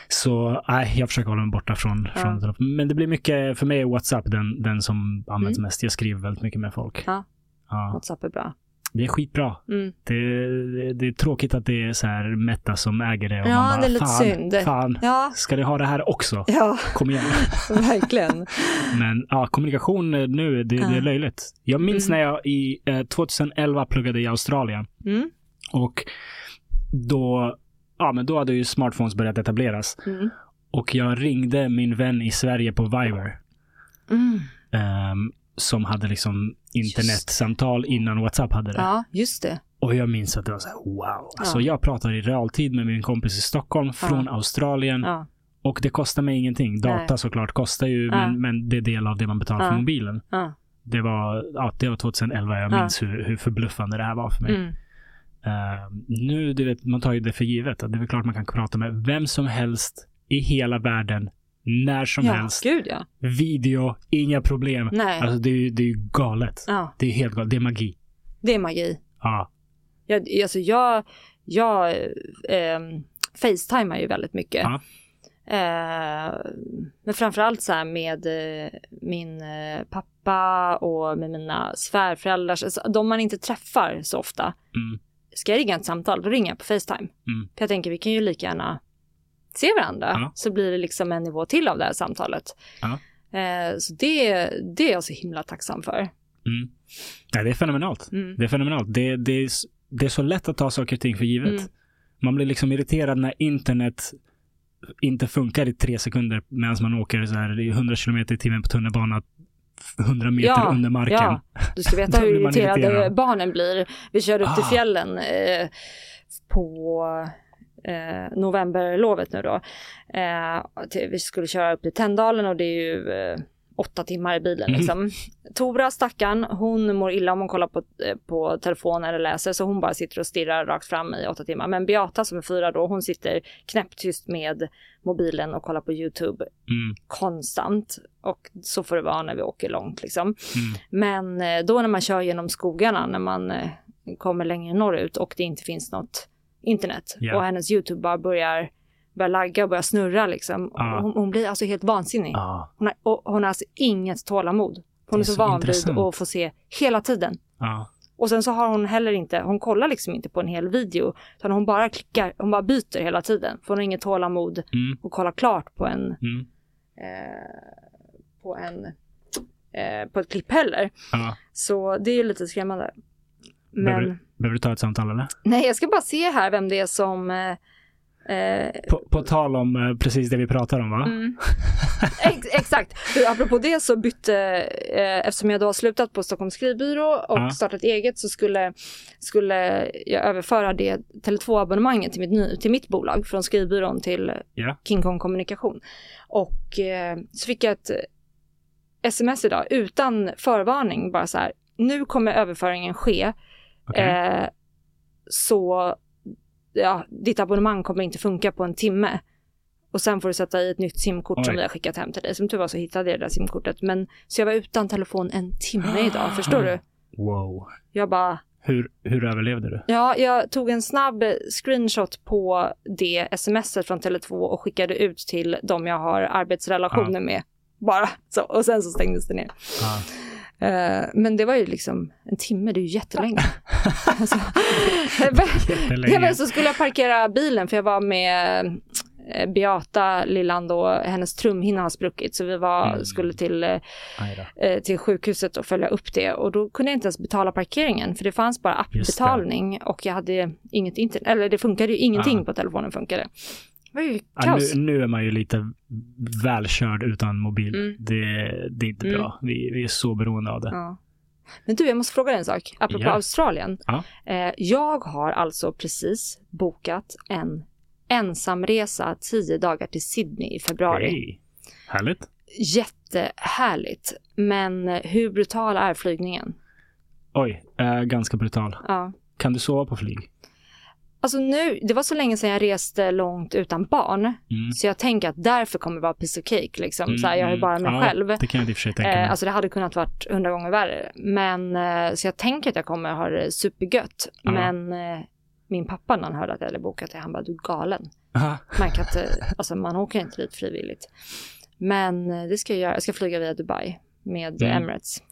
Så nej, jag försöker hålla mig borta från, Ja. från telefonen. Men det blir mycket, för mig är WhatsApp den, den som används Mm. mest. Jag skriver väldigt mycket med folk. Ja, WhatsApp är bra. Det är skitbra. Mm. Det, det, det är tråkigt att det är så här Meta som äger det. Och Ja, man bara, det är fan, synd." Fan, Ja, ska ni ha det här också? ja, Kom igen. [LAUGHS] verkligen. Men ja, kommunikation nu, det, det är Ja. löjligt. Jag minns Mm. när jag i eh, 2011 pluggade i Australien. Mm. Och då, ja, men då hade ju smartphones börjat etableras. Mm. Och jag ringde min vän i Sverige på Viber. Mm. Som hade liksom internetsamtal innan WhatsApp hade det. Ja, just det. Och jag minns att det var så här, wow. Alltså Ja. jag pratar i realtid med min kompis i Stockholm från Australien. Ja. Och det kostar mig ingenting. Data Nej. såklart kostar ju, Ja. men, men det är del av det man betalar för Ja. mobilen. Ja. Det var, ja, det var 2011. Jag Ja. minns hur, hur förbluffande det här var för mig. Mm. Ehm, nu, du vet, man tar ju det för givet. Det är väl klart man kan prata med vem som helst i hela världen. När som Ja, helst. gud ja. Video, inga problem. Nej. Alltså det är det är galet. Ja, Det är helt galet. Det är magi. det är magi. Ja. Jag, alltså jag, jag eh, facetimar ju väldigt mycket. Ja. Eh, men framförallt så här med eh, min eh, pappa och med mina svärföräldrar, alltså, de man inte träffar så ofta. Mm. Ska jag ringa ett samtal, då ringer jag på Facetime. Mm. För jag tänker, vi kan ju lika gärna se varandra, Ja. så blir det liksom en nivå till av det här samtalet. Ja. Eh, så det, det är jag så himla tacksam för. Mm. Ja, det är fenomenalt. Mm. Det är fenomenalt. Det, det, är, det är så lätt att ta saker och ting för givet. Mm. Man blir liksom irriterad när internet inte funkar i tre sekunder medan man åker så här i 100 kilometer i timmen på tunnelbana 100 meter Ja, under marken. Ja, du ska veta [LAUGHS] hur irriterade irriterad. barnen blir. Vi körde upp till Ah. fjällen eh, på eh, novemberlovet nu då. Eh, till, vi skulle köra upp till Tändalen och det är ju eh, åtta timmar i bilen Mm. liksom. Tora stackarn, hon mår illa om hon kollar på, eh, på telefon eller läser så hon bara sitter och stirrar rakt fram i åtta timmar. Men Beata som är fyra då, hon sitter knäpptyst med mobilen och kollar på YouTube Mm, konstant. Och så får det vara när vi åker långt liksom. mm, Men eh, då när man kör genom skogarna, när man eh, kommer längre norrut och det inte finns något internet Ja. och hennes YouTube bara börjar börjar lagga och börjar snurra liksom. Ja. Hon, hon blir alltså helt vansinnig. Ja. Hon, har, och hon har alltså inget tålamod. Hon är, är så, så van vid att få se hela tiden. Ja. Och sen så har hon heller inte, hon kollar liksom inte på en hel video, utan hon bara klickar, hon bara byter hela tiden. För hon har inget tålamod Mm. att kolla klart på en, Mm. eh, på en, eh, på ett klipp heller. Så det är ju lite skrämmande. Men, Behöver, du ta ett samtal eller? nej jag ska bara se här vem det är som, eh, eh, På, på tal om eh, precis det vi pratar om va? Mm. Ex exakt. Apropå det så bytte, eh, eftersom jag då har slutat på Stockholms skrivbyrå och Ja. startat eget så skulle, skulle jag överföra det Tele2-abonnemanget till mitt, till mitt bolag från skrivbyrån till Ja. King Kong Kommunikation. Och eh, så fick jag ett sms idag utan förvarning, bara så här, nu kommer överföringen ske, Okej. eh, så ja, ditt abonnemang kommer inte funka på en timme. Och sen får du sätta i ett nytt simkort som Oj. vi har skickat hem till dig. Som tur var så hittade jag det där simkortet. Men så jag var utan telefon en timme idag, [GASPS] förstår du? Wow. Jag bara, Hur, hur överlevde du? ja, jag tog en snabb screenshot på det smset från Tele2 och skickade ut till de jag har arbetsrelationer med. Bara så. Och sen så stängdes det ner. Ja. Eh, men det var ju liksom en timme, det är ju jättelänge. [LAUGHS] alltså, [LAUGHS] [LAUGHS] Jättelänge. men så skulle jag parkera bilen för jag var med eh, Beata Lilland och hennes trumhinna har spruckit så vi var, Mm. skulle till, eh, då. till sjukhuset och följa upp det och då kunde jag inte ens betala parkeringen för det fanns bara appbetalning och jag hade inget internet, eller det funkade ju ingenting Ja. på telefonen funkade. Var ju Ja, nu, nu är man ju lite välkörd utan mobil. Mm. Det, det är inte Mm. bra. Vi, vi är så beroende av det. Ja. Men du, jag måste fråga dig en sak, apropå Ja. Australien. Ja. Eh, jag har alltså precis bokat en ensamresa tio dagar till Sydney i februari. Hej. Härligt. Jättehärligt. Men eh, hur brutal är flygningen? Oj, äh, ganska brutal. Ja. Kan du sova på flyg? Alltså nu, det var så länge sedan jag reste långt utan barn. Mm. Så jag tänker att därför kommer det vara piece of cake. Liksom. så här, jag är Mm, bara mig ja, själv. Det kan jag i och för sig tänka mig. Eh, alltså det hade kunnat varit hundra gånger värre. Men eh, så jag tänker att jag kommer ha det supergött. Ja. Men eh, min pappa när han hörde att jag hade bokat det, han bara du är galen. Aha. Man kan inte, alltså man åker inte dit frivilligt. Men eh, det ska jag göra. Jag ska flyga via Dubai med Mm. Emirates.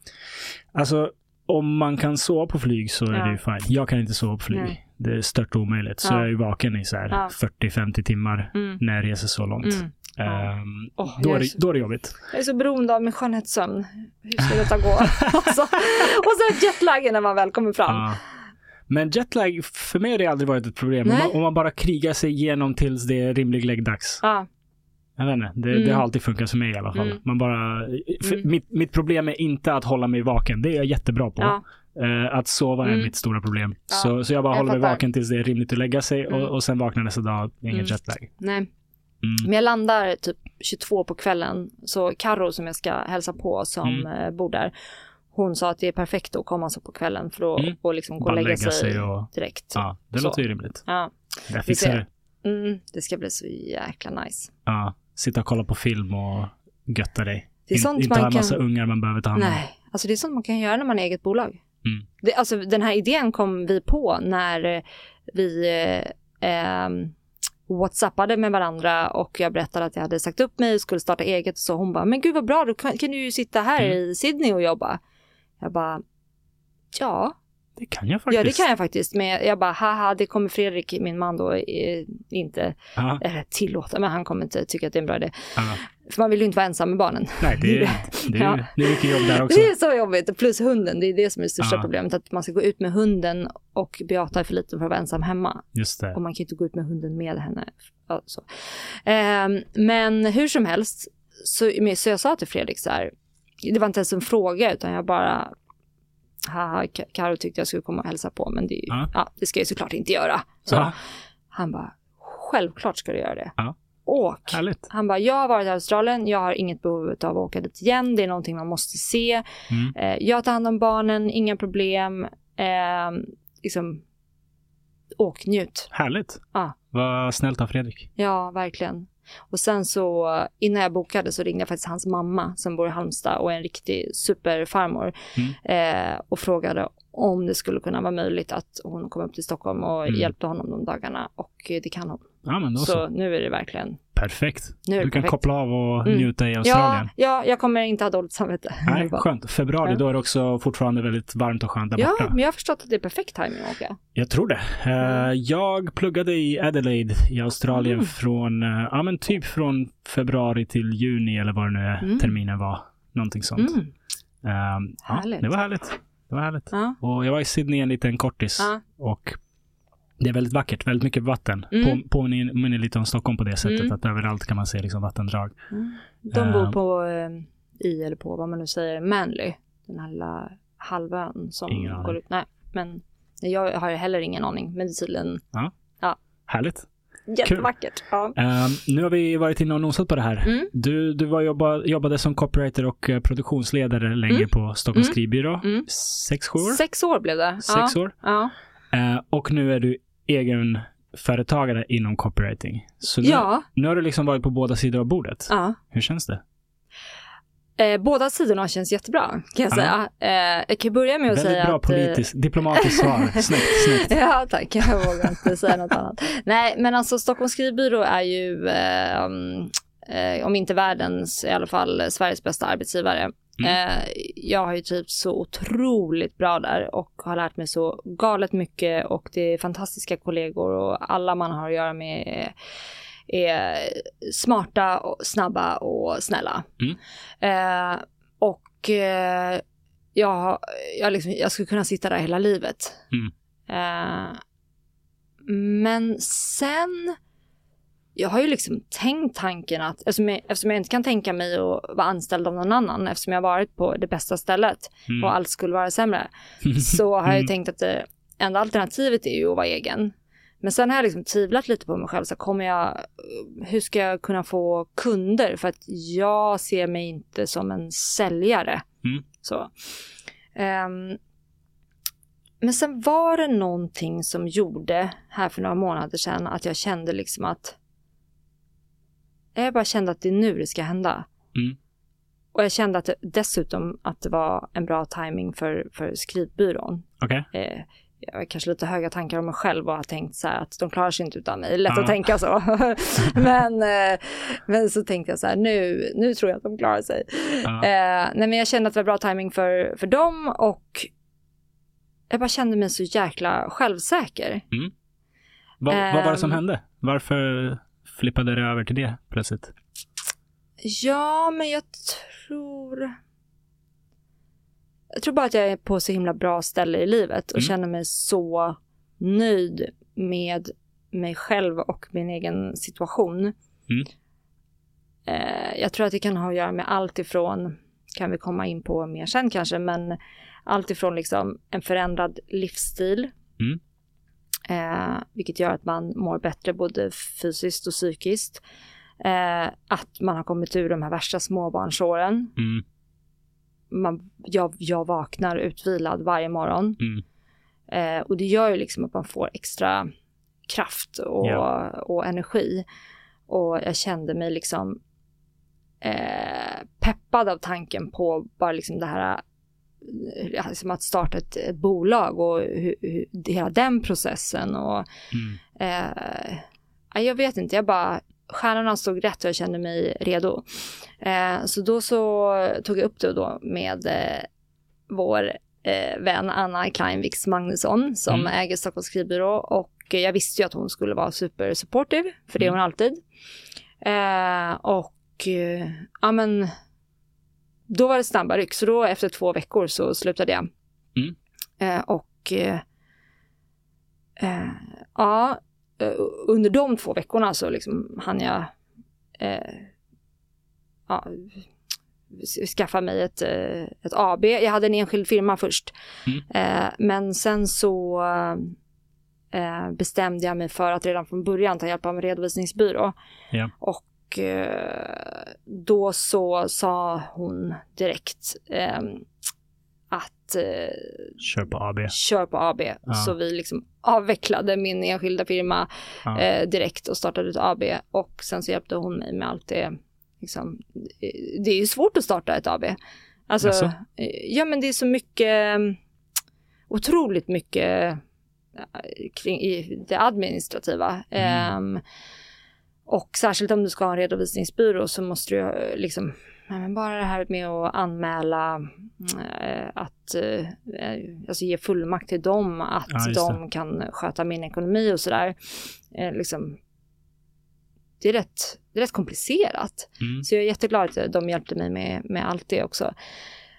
Alltså, om man kan sova på flyg så är Ja. det ju fine. Jag kan inte sova på flyg. Nej. Det är stört omöjligt. Så Ja. jag är vaken i så Ja. 40-50 timmar Mm. när jag reser så långt. Mm. Ja. Ehm, Åh, då, är det, så- då är det jobbigt. Jag är så beroende av min skönhetssömn. Hur ska detta gå? alltså, [LAUGHS] och så jetlagen när man väl kommer fram. Men jetlag, för mig har det aldrig varit ett problem. Om man, om man bara krigar sig igenom tills det är rimlig läggdags. Ja. Jag vet inte, det, Mm. det har alltid funkat för mig i alla fall. Mm. Man bara, Mm. mitt, mitt problem är inte att hålla mig vaken. Det är jag jättebra på. Ja. Eh, att sova är Mm. mitt stora problem. Ja, Så, så jag bara jag håller mig vaken tills det är rimligt att lägga sig Mm. och, och sen vaknar nästa dag, ingen Mm. jetlag. Nej. Mm. Men jag landar typ 22 på kvällen. Så Karo som jag ska hälsa på som Mm. eh, bor där. Hon sa att det är perfekt att komma så på kvällen för då Mm. och liksom gå och lägga, lägga sig, och- direkt. Ja, det Så. låter ju rimligt. Ja. Jag fixar det. Mm, det ska bli så jäkla nice. Ja, sitta och kolla på film och götta dig. Det är In, sånt inte man ha en kan- massa ungar man behöver ta hand om. Nej, alltså det är sånt man kan göra när man har eget bolag. Mm. Det, alltså den här idén kom vi på när vi eh, ehm, whatsappade med varandra och jag berättade att jag hade sagt upp mig och skulle starta eget. Så hon bara, men gud vad bra, då kan, kan du ju sitta här Mm. i Sydney och jobba. Jag bara, ja, Det kan jag faktiskt. ja det kan jag faktiskt. Men jag bara, haha, det kommer Fredrik, min man då, eh, inte Ja, eller tillåta, men han kommer inte tycka att det är en bra idé. ja. För man vill ju inte vara ensam med barnen. Nej, det, är- [LAUGHS] det, är, Ja. det är mycket jobb där [LAUGHS] också. Det är så jobbigt. Plus hunden, det är det som är det största Ja. problemet. Att man ska gå ut med hunden och Beata är för liten för att vara ensam hemma. Just det. Och man kan inte gå ut med hunden med henne. Ja, så. Ehm, men hur som helst, så, så jag sa till Fredrik så här, det var inte ens en fråga utan jag bara, haha, Ka- Karo tyckte jag skulle komma och hälsa på men det, ju- Ja. ja, det ska jag såklart inte göra. Så. Ja, Han bara, självklart ska du göra det. Åk. härligt. Han bara, jag har varit i Australien, jag har inget behov av att åka dit igen, det är någonting man måste se. Mm. Eh, jag tar hand om barnen, inga problem. Eh, liksom, åk, njut. Härligt. Ja. Vad snällt av Fredrik. Ja, verkligen. Och sen så, innan jag bokade så ringde jag faktiskt hans mamma som bor i Halmstad och är en riktig superfarmor. Eh, och frågade om det skulle kunna vara möjligt att hon kom upp till Stockholm och Mm. hjälpte honom de dagarna. Och det kan hon. Ja, så. Så nu är det verkligen, Perfekt. Du kan perfekt. koppla av och Mm. njuta i Australien. Ja, ja, jag kommer inte ha dåligt samvete. [LAUGHS] Nej, skönt. Februari, Ja. då är det också fortfarande väldigt varmt och skönt där Ja, borta. men jag har förstått att det är perfekt timing att åka. Jag tror det. Eh, Mm. jag pluggade i Adelaide i Australien Mm. från, eh, ja men typ från februari till juni eller vad det nu är Mm. terminen var. Någonting sånt. Ehm, ja, det var härligt. Det var härligt. Ja. Och jag var i Sydney en liten kortis. Ja. Och det är väldigt vackert, väldigt mycket vatten. Mm. På, påminner lite om Stockholm på det sättet Mm. att överallt kan man se liksom vattendrag. Mm. De bor Eh. på, eh, i eller på vad man nu säger, Manly. Den här lilla halvön som Ingen går ut. Nej, men jag har heller ingen aning. Men det är tydligen Härligt. jättevackert. Ja. Ehm, nu har vi varit inne och nosat på det här. Mm. Du, du var jobba, jobbade som copywriter och produktionsledare länge Mm. på Stockholms Mm. skrivbyrå. Mm. Sex, sju år? Sex år blev det. Sex ja. år. Ja. Eh, och nu är du egen företagare inom copywriting. Så nu, ja. nu har du liksom varit på båda sidor av bordet. ja. Hur känns det? Eh, båda sidorna känns jättebra kan jag Ja. säga. Eh, jag kan börja med att Väldigt säga bra att... eh, politiskt, diplomatiskt svar. [LAUGHS] Snyggt, snyggt. Ja, tack. Jag vågar inte säga något annat. Nej, men alltså Stockholms skrivbyrå är ju, eh, um, eh, om inte världens, i alla fall eh, Sveriges bästa arbetsgivare. Mm. Eh, jag har ju trivts så otroligt bra där och har lärt mig så galet mycket och det är fantastiska kollegor och alla man har att göra med är, är smarta, och snabba och snälla. Mm. Eh, och eh, jag, jag, liksom, jag skulle kunna sitta där hela livet. Eh, men sen, jag har ju liksom tänkt tanken att, eftersom jag, eftersom jag inte kan tänka mig att vara anställd av någon annan, eftersom jag varit på det bästa stället Mm. och allt skulle vara sämre, [LAUGHS] så har jag ju Mm. tänkt att det enda alternativet är ju att vara egen. Men sen har jag liksom tvivlat lite på mig själv, så kommer jag, hur ska jag kunna få kunder? För att jag ser mig inte som en säljare. Mm. Så. Ehm, men sen var det någonting som gjorde här för några månader sedan att jag kände liksom att jag bara kände att det är nu det ska hända. Mm. Och jag kände att dessutom att det var en bra timing för, för skrivbyrån. Okej. Eh, jag har kanske lite höga tankar om mig själv och har tänkt så här att de klarar sig inte utan mig. Lätt Ja. att tänka så. [LAUGHS] men, eh, men så tänkte jag så här, nu, nu tror jag att de klarar sig. Ja. Eh, nej, men jag kände att det var bra timing för, för dem och jag bara kände mig så jäkla självsäker. Vad, vad var det som ehm. hände? Varför flippade det över till det plötsligt? Ja, men jag tror... Jag tror bara att jag är på så himla bra ställe i livet och Mm. känner mig så nöjd med mig själv och min egen situation. Mm. Eh, jag tror att det kan ha att göra med allt ifrån, kan vi komma in på mer sen kanske, men allt ifrån liksom en förändrad livsstil. Mm. Eh, vilket gör att man mår bättre både fysiskt och psykiskt. Eh, att man har kommit ur de här värsta småbarnsåren. Mm. Man, jag, jag vaknar utvilad varje morgon. Mm. Eh, och det gör ju liksom att man får extra kraft och, Ja. och energi. Och jag kände mig liksom eh, peppad av tanken på bara liksom det här liksom att starta ett, ett bolag och hur, hur, hela den processen och Mm. Eh, ja, jag vet inte, jag bara, stjärnorna stod rätt och jag kände mig redo. Eh, så då så tog jag upp det då med eh, vår eh, vän Anna Kleinviks Magnusson som Mm. äger Stockholms skrivbyrå och jag visste ju att hon skulle vara super supportive, för det är Mm. hon alltid. Eh, och eh, ja men, då var det snabba ryck, så då efter två veckor så slutade jag. Mm. Eh, och eh, eh, ja, eh, under de två veckorna så liksom hann jag eh, ja, skaffa mig ett, ett AB. Jag hade en enskild firma först. Mm. Men sen så bestämde jag mig för att redan från början ta hjälp av en redovisningsbyrå. Ja. Och då så sa hon direkt eh, att eh, Kör på AB. kör på AB. Ja. Så vi liksom avvecklade min enskilda firma Ja. eh, direkt och startade ett AB. Och sen så hjälpte hon mig med allt det. Liksom, eh, det är ju svårt att starta ett AB. Alltså, eh, ja men det är så mycket, eh, otroligt mycket kring i det administrativa. Mm. Och särskilt om du ska ha en redovisningsbyrå så måste du ju, liksom, ja, men bara det här med att anmäla, eh, att eh, alltså ge fullmakt till dem, att Ja, de kan sköta min ekonomi och sådär. Eh, liksom, det, är rätt, det är rätt komplicerat. Mm. Så jag är jätteglad att de hjälpte mig med, med allt det också.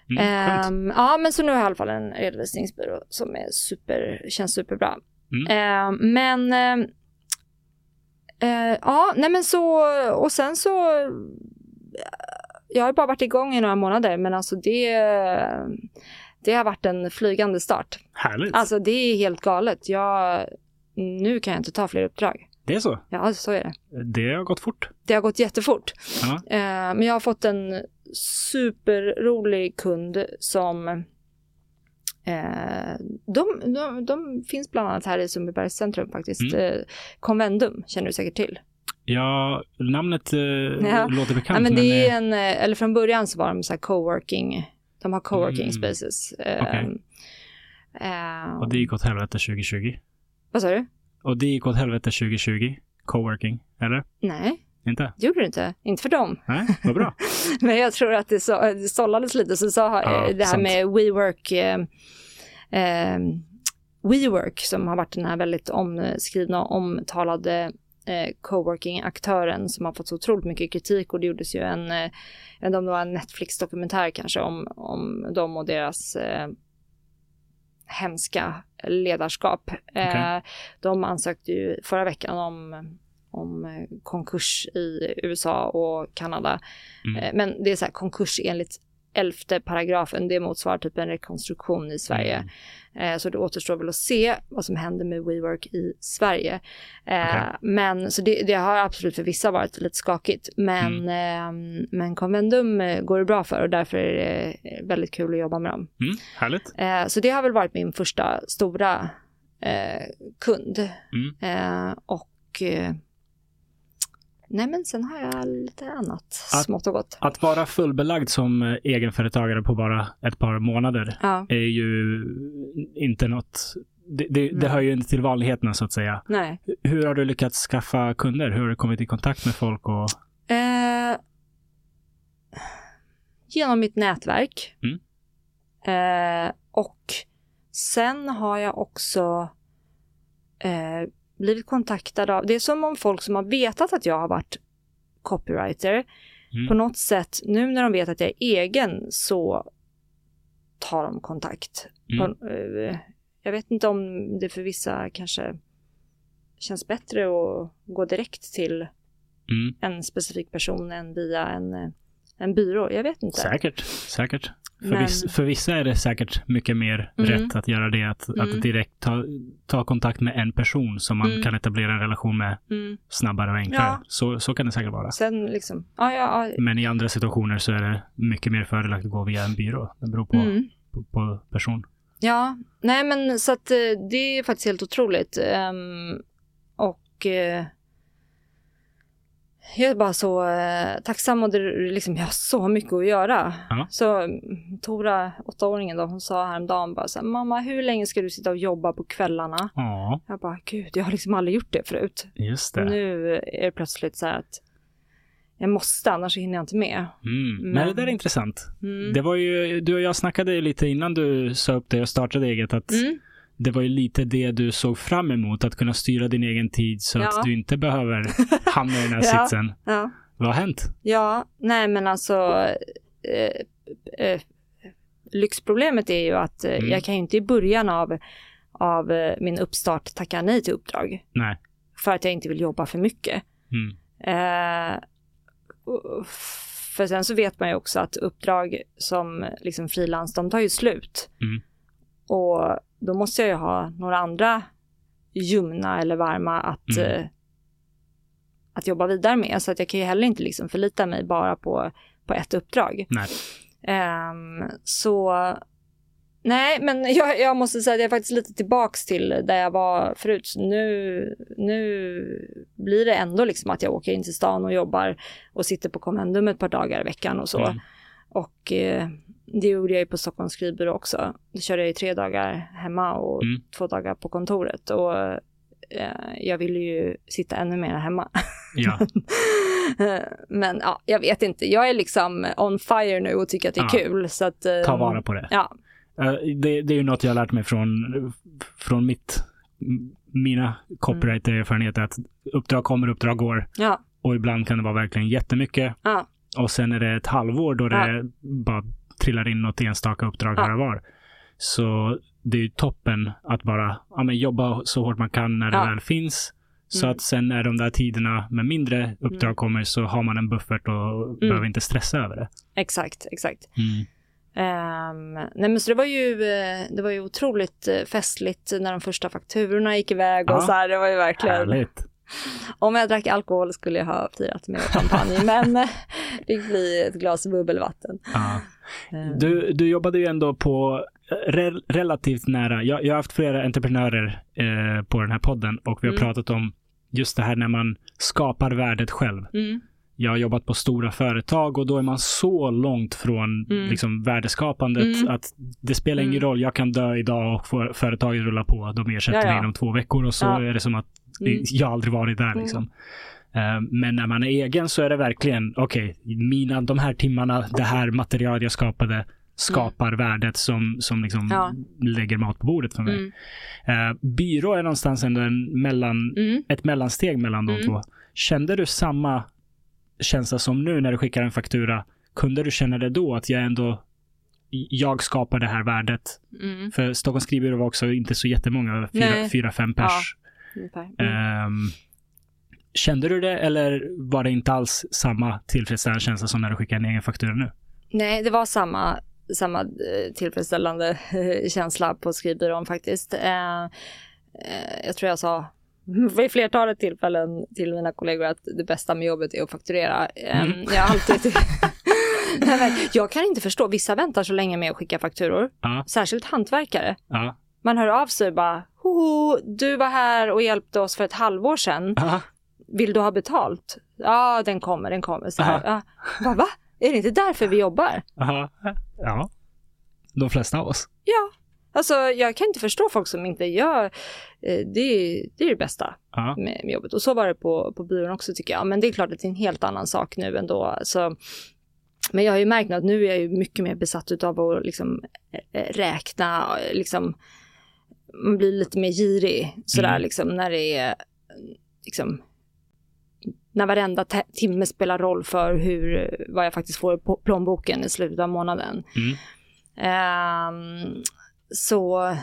Mm. Ehm, ja, men så nu har jag i alla fall en redovisningsbyrå som är super, känns superbra. Mm. Ehm, men ehm, eh, ja, nej men så och sen så. Jag har bara varit igång i några månader, men alltså det. Det har varit en flygande start. Härligt. Alltså det är helt galet. Jag, nu kan jag inte ta fler uppdrag. det är så. Ja, så är det. Det har gått fort. Det har gått jättefort. Ja. Eh, men jag har fått en superrolig kund som eh, de, de, de finns bland annat här i Sundbybergs centrum faktiskt. Mm. Eh, Convendum känner du säkert till. Ja, namnet eh, Ja. låter bekant. Ja, men det är eh, en, eller från början så var de så här coworking, de har coworking Mm. spaces. Eh, Okej. eh, Och det gick åt helvete 2020. Vad sa du? Och det gick åt helvete 2020. Coworking, eller? Nej, Inte? gjorde det inte. Inte för dem. Nej, vad bra. [LAUGHS] Men jag tror att det, så, det sållades lite. Så sa Ja, eh, det här sant. med WeWork, eh, eh, WeWork som har varit den här väldigt omskrivna och omtalade eh, coworking-aktören som har fått så otroligt mycket kritik och det gjordes ju en, eh, jag vet en Netflix-dokumentär kanske om, om dem och deras eh, hemska ledarskap. Eh, Okej. de ansökte ju förra veckan om, om eh, konkurs i USA och Kanada. Mm. Eh, Men det är så här konkurs enligt elfte paragrafen, det motsvarar typ en rekonstruktion i Sverige. Mm. Eh, Så det återstår väl att se vad som händer med WeWork i Sverige. Okej. Men så det, det har absolut för vissa varit lite skakigt. Men, Mm. men Convendum går det bra för och därför är det väldigt kul att jobba med dem. Mm, härligt. Så det har väl varit min första stora kund. Mm. Och nej men sen har jag lite annat Att- smått och gott. Att vara fullbelagd som eh, egenföretagare på bara ett par månader Ja, är ju inte något... Det, det, det hör ju inte till vanligheterna så att säga. nej. Hur har du lyckats skaffa kunder? Hur har du kommit i kontakt med folk? Och... Eh, genom mitt nätverk. Mm. Eh, och sen har jag också eh, blivit kontaktad av, det är som om folk som har vetat att jag har varit copywriter, Mm. på något sätt, nu när de vet att jag är egen så tar de kontakt. Mm. På, eh, jag vet inte om det för vissa kanske känns bättre att gå direkt till Mm. en specifik person än via en, eh, en byrå. Jag vet inte. Säkert, säkert. För, Men- viss, för vissa är det säkert mycket mer Mm. rätt att göra det. Att, Mm. att direkt ta, ta kontakt med en person som man Mm. kan etablera en relation med Mm. snabbare och enklare. Ja. Så, så kan det säkert vara. Sen liksom, ja, ja, ja. Men i andra situationer så är det mycket mer fördelaktigt att gå via en byrå. Det beror på, Mm. på, på person. Ja, nej men så att eh, det är faktiskt helt otroligt. Ehm, och eh, jag är bara så eh, tacksam och det, liksom, jag har så mycket att göra. Ja. Så mm, Tora, åttaåringen då, hon sa häromdagen bara så här, mamma hur länge ska du sitta och jobba på kvällarna? Ja, Jag bara, gud, jag har liksom aldrig gjort det förut. just det. Nu är det plötsligt så här att jag måste, annars hinner jag inte med. Mm. Men, Men- det där är intressant. Mm. Det var ju, du och jag snackade lite innan du sa upp dig och startade eget att Mm. Det var ju lite det du såg fram emot, att kunna styra din egen tid så Ja. att du inte behöver [LAUGHS] hamna i den här Ja. sitsen. Ja. Vad har hänt? Ja, nej men alltså eh, eh, lyxproblemet är ju att eh, Mm. jag kan ju inte i början av, av eh, min uppstart tacka nej till uppdrag Nej. för att jag inte vill jobba för mycket. Mm. Eh, för sen så vet man ju också att uppdrag som liksom frilans, de tar ju slut. Mm. Och då måste jag ju ha några andra ljumna eller varma att, Mm. eh, att jobba vidare med. Så att jag kan ju heller inte liksom förlita mig bara på, på ett uppdrag. Nej. Ehm, så nej, men jag, jag måste säga att jag är faktiskt lite tillbaks till där jag var förut. Nu, nu blir det ändå liksom att jag åker in till stan och jobbar och sitter på Commendum ett par dagar i veckan och så. Mm. och eh, det gjorde jag ju på Stockholms skrivbyrå också. Då körde jag ju tre dagar hemma och Mm. två dagar på kontoret. Och eh, jag ville ju sitta ännu mer hemma. [LAUGHS] Ja. Men ja, jag vet inte. Jag är liksom on fire nu och tycker att det är Ja. kul. Så att, eh, Ta vara på det. Ja, Eh, det. Det är ju något jag har lärt mig från, från mitt, mina copyright-erfarenheter. Att uppdrag kommer, uppdrag går. ja, Och ibland kan det vara verkligen jättemycket. ja, Och sen är det ett halvår då det Ja. bara trillar in något enstaka uppdrag här och var. Så det är ju toppen att bara ja, men jobba så hårt man kan när det Ja. väl finns. Så Mm. att sen när de där tiderna med mindre uppdrag Mm. kommer så har man en buffert och behöver inte stressa över det. exakt, exakt. Mm. Ehm, nej men så det var ju, eh, det var ju otroligt eh, festligt när de första fakturorna gick iväg och Ja. så här. Det var ju verkligen, Härligt. Om jag drack alkohol skulle jag ha firat med champagne, [LAUGHS] men eh, det fick bli ett glas bubbelvatten. Ehm, Du, du jobbade ju ändå på eh, re- relativt nära. Jag, jag har haft flera entreprenörer eh, på den här podden och vi har Mm. pratat om just det här när man skapar värdet själv. Mm, Jag har jobbat på stora företag och då är man så långt från Mm. liksom, värdeskapandet Mm. att det spelar ingen Mm. roll. Jag kan dö idag och företaget rulla på. De ersätter Ja, ja. mig inom två veckor och så Ja. är det som att Mm. jag aldrig varit där. Liksom. Eh, Men när man är egen så är det verkligen, okej, mina, de här timmarna, det här material jag skapade skapar värdet som, som liksom Mm. Ja. lägger mat på bordet för mig. mm, Eh, byrå är någonstans ändå en mellan, mm. ett mellansteg mellan de Mm. två. Kände du samma känsla som nu när du skickar en faktura? Kunde du känna det då att jag ändå jag skapar det här värdet? Mm. För Stockholms skrivbyrå var också inte så jättemånga, fyra, fyra fem pers. Ungefär. Mm. Ehm, kände du det eller var det inte alls samma tillfredsställande känsla som när du skickar en egen faktura nu? Nej, det var samma, samma eh, tillfredsställande [LAUGHS] känsla på skrivbyrån faktiskt. Eh, eh, jag tror jag sa [LAUGHS] vid flertalet tillfällen till mina kollegor att det bästa med jobbet är att fakturera. Mm. Jag alltid... [LAUGHS] Jag kan inte förstå, vissa väntar så länge med att skicka fakturor, Ja, särskilt hantverkare. ja, Man hör av sig och bara, Hoho, du var här och hjälpte oss för ett halvår sedan. ja, Vill du ha betalt? Ja, den kommer, den kommer. Så här, va, va? Är det inte därför vi jobbar? ja, ja. De flesta av oss. Ja, alltså jag kan inte förstå folk som inte gör, eh, det, är- det är det bästa Ja, med, med jobbet. Och så var det på, på byrån också tycker jag. Men det är klart att det är en helt annan sak nu ändå. Så, men jag har ju märkt att nu är jag ju mycket mer besatt av att liksom eh, räkna, eh, liksom, man blir lite mer girig sådär Mm. liksom när det är, liksom, när varenda timme spelar roll för hur, vad jag faktiskt får på plånboken i slutet av månaden. mm. Ehm, så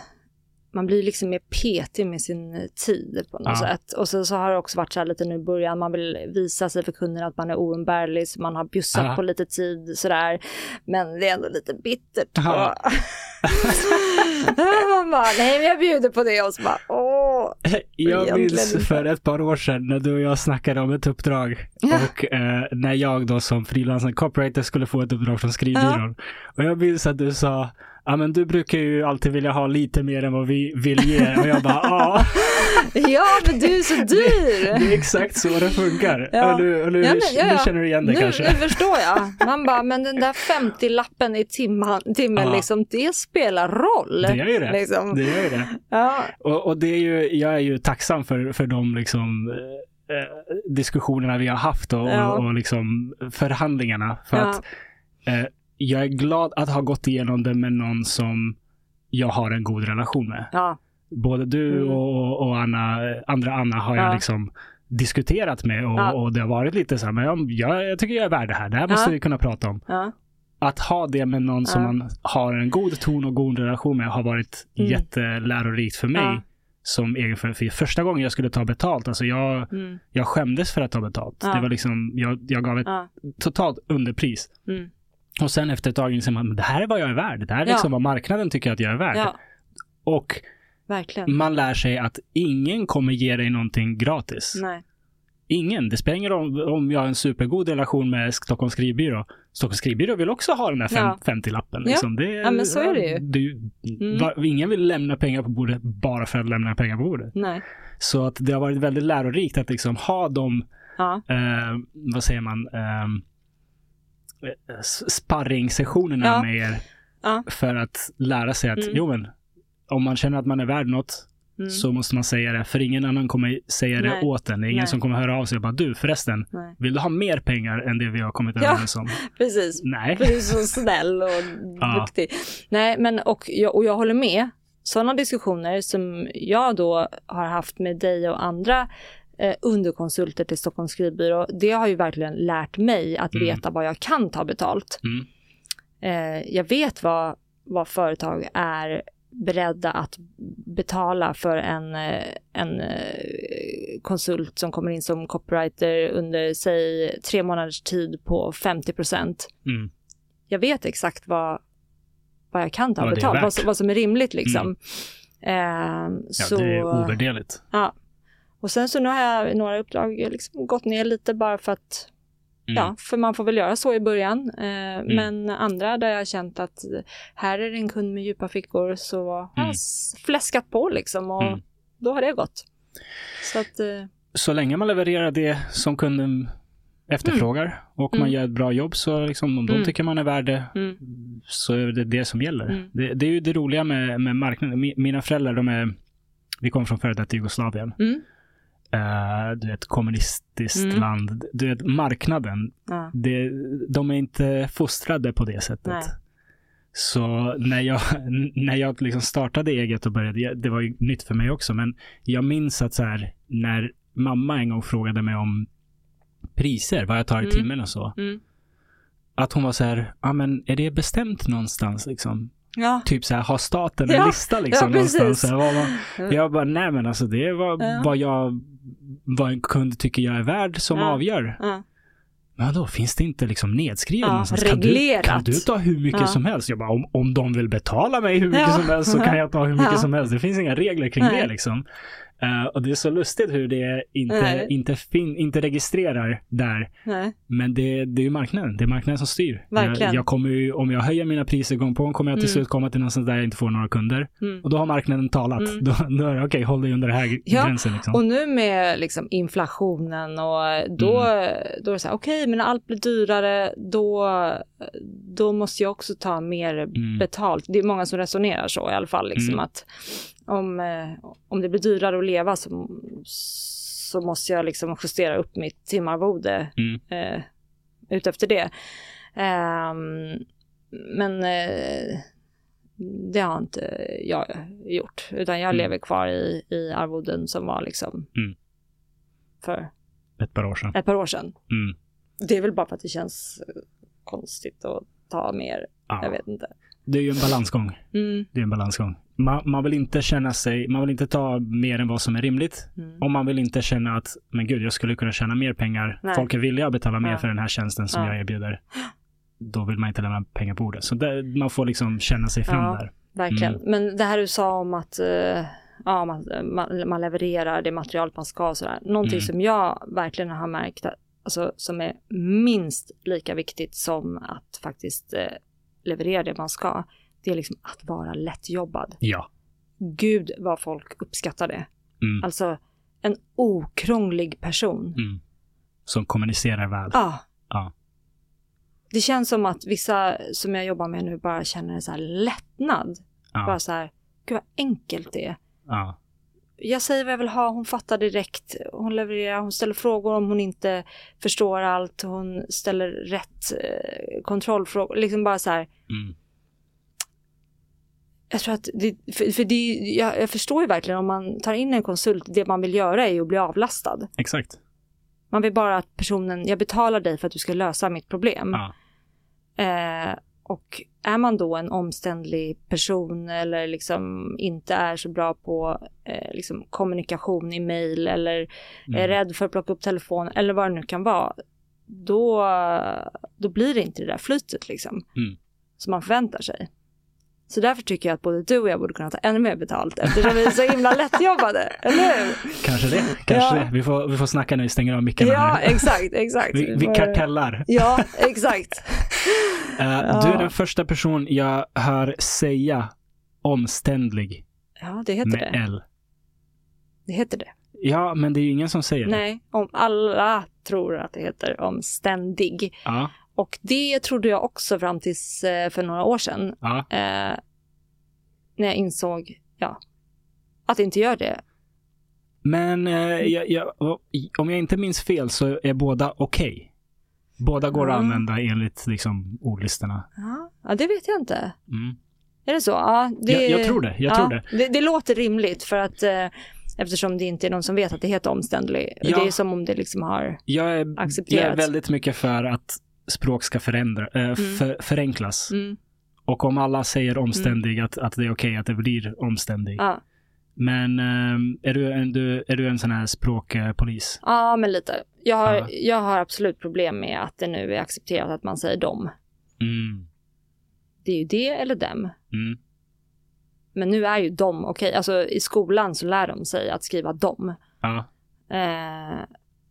man blir liksom mer petig med sin tid på något Ja. sätt. Och så, så har det också varit så här lite nu i början, man vill visa sig för kunderna att man är oumbärlig, så man har bjussat Ja. på lite tid sådär. Men det är ändå lite bittert. Ja. [LAUGHS] Man bara, nej men jag bjuder på det och så bara, åh. [LAUGHS] Jag Egentligen minns för ett par år sedan när du och jag snackade om ett uppdrag och eh, när jag då som frilansande copywriter skulle få ett uppdrag från skrivbyrån. Och jag minns att du sa, ja men du brukar ju alltid vilja ha lite mer än vad vi vill ge. Och jag bara, ja, [LAUGHS] Ja men du är så dyr. det är exakt så det funkar. Ja. Och nu, Ja, men- ja, ja. känner du igen det nu, kanske. nu förstår jag. Man bara, men den där 50-lappen i timmen, timmen Ja. liksom, det spelar roll. Det gör ju det. Liksom. Det gör ju det. Ja, Och, och det är ju, jag är ju tacksam för, för de liksom, eh, eh, diskussionerna vi har haft och, Ja. och, och liksom förhandlingarna. För att eh, jag är glad att ha gått igenom det med någon som jag har en god relation med. ja, Både du Mm. och, och Anna, andra Anna har jag Ja. liksom diskuterat med och, Ja. och det har varit lite så här, men jag, jag, tycker jag är värd det här. Det här måste vi kunna prata om. Att ha det med någon som man har en god ton och god relation med har varit Mm. jättelärorikt för mig som egenföretagare. För första gången jag skulle ta betalt, alltså jag, mm, jag skämdes för att ta betalt. Det var liksom, jag, jag gav ett totalt underpris. mm, Och sen efter ett tag inser man, det här är vad jag är värd. Det här är Ja. liksom vad marknaden tycker att jag är värd. ja, Och verkligen. man lär sig att ingen kommer ge dig någonting gratis. Nej, Ingen. Det spelar ingen roll om jag har en supergod relation med Stockholms skrivbyrå. Stockholms skrivbyrå vill också ha den där fem, Ja. 50-lappen. Ja. Liksom. Det, Ja, men så är det ju. det Mm. ingen vill lämna pengar på bordet bara för att lämna pengar på bordet. nej, Så att det har varit väldigt lärorikt att liksom ha de, ja, eh, vad säger man, eh, sparring-sessionerna Ja. med er Ja. för att lära sig att, Mm. jo men, om man känner att man är värd något Mm. så måste man säga det, för ingen annan kommer säga det Nej. åt en. Det är ingen Nej. som kommer höra av sig och bara, du förresten, Nej. vill du ha mer pengar än det vi har kommit Ja. överens om? [LAUGHS] Precis. Nej. Du är så snäll och Ja. duktig. Nej, men och jag, och jag håller med. Sådana diskussioner som jag då har haft med dig och andra eh, underkonsulter till Stockholms skrivbyrå, det har ju verkligen lärt mig att Mm. veta vad jag kan ta betalt. Mm. Eh, jag vet vad, vad företag är beredda att betala för en, eh, en eh, konsult som kommer in som copywriter under, säg, tre månaders tid på 50 procent Mm. jag vet exakt vad, vad jag kan ta är betalt, vad, som- vad som är rimligt liksom. Mm. Ehm, Ja, så, det är ovärderligt. ja. Och sen så nu har jag några uppdrag liksom gått ner lite bara för att, Mm. ja, för man får väl göra så i början. Eh, Men andra där jag har känt att här är det en kund med djupa fickor så har jag Mm. s- fläskat på liksom och Mm. då har det gått. Så att, eh, Så länge man levererar det som kunden efterfrågar och man Mm. gör ett bra jobb så liksom, om de Mm. tycker man är värd det mm, så är det det som gäller. Mm. Det, det är ju det roliga med, med marknaden. Mi- Mina föräldrar, de är, vi kommer från före detta Jugoslavien. Eh, du vet, kommunistiskt Mm. land. Du vet, marknaden. ja, Det, de är inte fostrade på det sättet. Nej. Så när jag, [LAUGHS] när jag liksom startade eget och började, det var ju nytt för mig också, men jag minns att så här, när mamma en gång frågade mig om priser, vad jag tar i Mm. timmen och så. mm. Att hon var så här, ja men är det bestämt någonstans liksom? ja, Typ så här, har staten en Ja, lista liksom ja, någonstans? Så här, [LAUGHS] jag bara, nej men alltså det Ja. vad jag, vad en kund tycker jag är värd som Ja. avgör. ja. Men då finns det inte liksom nedskrivet Ja, någonstans? Kan du, kan du ta hur mycket Ja. som helst? Jag bara, om, om de vill betala mig hur mycket Ja. som helst så kan jag ta hur [LAUGHS] mycket som helst. Det finns inga regler kring Nej. det liksom. Eh, och det är så lustigt hur det inte, Nej. inte, fin, inte registrerar där. Nej. Men det, det är ju marknaden. Det är marknaden som styr. Jag, jag kommer ju, om jag höjer mina priser gång på gång kommer jag till Mm. slut komma till någonstans där jag inte får några kunder. Mm. Och då har marknaden talat. Mm. Då, då är det okej, håll dig under den här Ja, gränsen. Liksom. Och nu med liksom inflationen och då, då är det så här, okej, men när allt blir dyrare, då, då måste jag också ta mer Mm. betalt. Det är många som resonerar så i alla fall, liksom Mm. att om, eh, om det blir dyrare att leva så, så måste jag liksom justera upp mitt timarvode Mm. eh, utefter det. Ehm, men eh, det har inte jag gjort, utan jag Mm. lever kvar i, i arvoden som var liksom Mm. för Ett par år sedan. ett par år sedan. Mm. Det är väl bara för att det känns eh, konstigt att ta mer, Ja. jag vet inte. Det är ju en balansgång. Mm, Det är en balansgång. Man, man vill inte känna sig, man vill inte ta mer än vad som är rimligt. mm, Och man vill inte känna att, men gud, jag skulle kunna tjäna mer pengar. Nej. Folk är villiga att betala mer Ja. för den här tjänsten som Ja. jag erbjuder. Då vill man inte lämna pengar på bordet. Så där, man får liksom känna sig fram Ja. där. verkligen. Mm. Men det här du sa om att eh, ja, man, man, man levererar det material man ska och sådär. Någonting Mm. som jag verkligen har märkt, att, alltså, som är minst lika viktigt som att faktiskt eh, leverera det man ska, det är liksom att vara lättjobbad. Ja. Gud vad folk uppskattar det. Mm. Alltså en okrånglig person. Mm. Som kommunicerar väl. Ja. Ja. Det känns som att vissa som jag jobbar med nu bara känner en så här lättnad. Bara Ja. så här, gud vad enkelt det är. ja. Jag säger vad jag vill ha, hon fattar direkt. Hon levererar, hon ställer frågor om hon inte förstår allt. Hon ställer rätt eh, kontrollfrågor. Liksom bara så här. Mm. Jag tror att det, för, för det, jag, jag förstår ju verkligen om man tar in en konsult, det man vill göra är ju att bli avlastad. Exakt. Man vill bara att personen, jag betalar dig för att du ska lösa mitt problem. Ja. Eh, och är man då en omständlig person eller liksom inte är så bra på eh, liksom kommunikation i mail eller är Mm. rädd för att plocka upp telefonen eller vad det nu kan vara, då, då blir det inte det där flytet liksom Mm. som man förväntar sig. Så därför tycker jag att både du och jag borde kunna ta ännu mer betalt eftersom vi är så himla lättjobbade, [LAUGHS] eller hur? Kanske det. Kanske Ja. det. Vi får, vi får snacka när vi stänger av mickarna Ja, här. exakt, exakt. Vi, vi kartellar. Ja, exakt. [LAUGHS] Eh, Ja. Du är den första person jag hör säga omständlig Ja, det heter med det. L. Det heter det. Ja, men det är ju ingen som säger det. Nej, om alla tror att det heter omständig. Ja. Och det trodde jag också fram tills eh, för några år sedan. Ja. Eh, när jag insåg, ja, att det inte gör det. Men eh, jag, jag, om jag inte minns fel så är båda okej. Båda går att Ja. använda enligt liksom, ordlistorna. Ja, ja det vet jag inte. Mm. Är det så? Ja, det, Jag, jag tror det. Jag ja, tror det. det. Det låter rimligt för att eh, eftersom det inte är någon som vet att det heter omständlig. Ja. Det är som om det liksom har, Jag är, jag är väldigt mycket för att språk ska förändra, äh, för, förenklas. mm, Och om alla säger omständig, att, att det är okej att det blir omständig. ja, Men ehm, är, du en, du, är du en sån här språkpolis? ja, men lite. Jag har, Ja. jag har absolut problem med att det nu är accepterat att man säger dem. Mm. Det är ju det eller dem. Mm. Men nu är ju de okej. Alltså i skolan så lär de sig att skriva dem. Ja. Eh,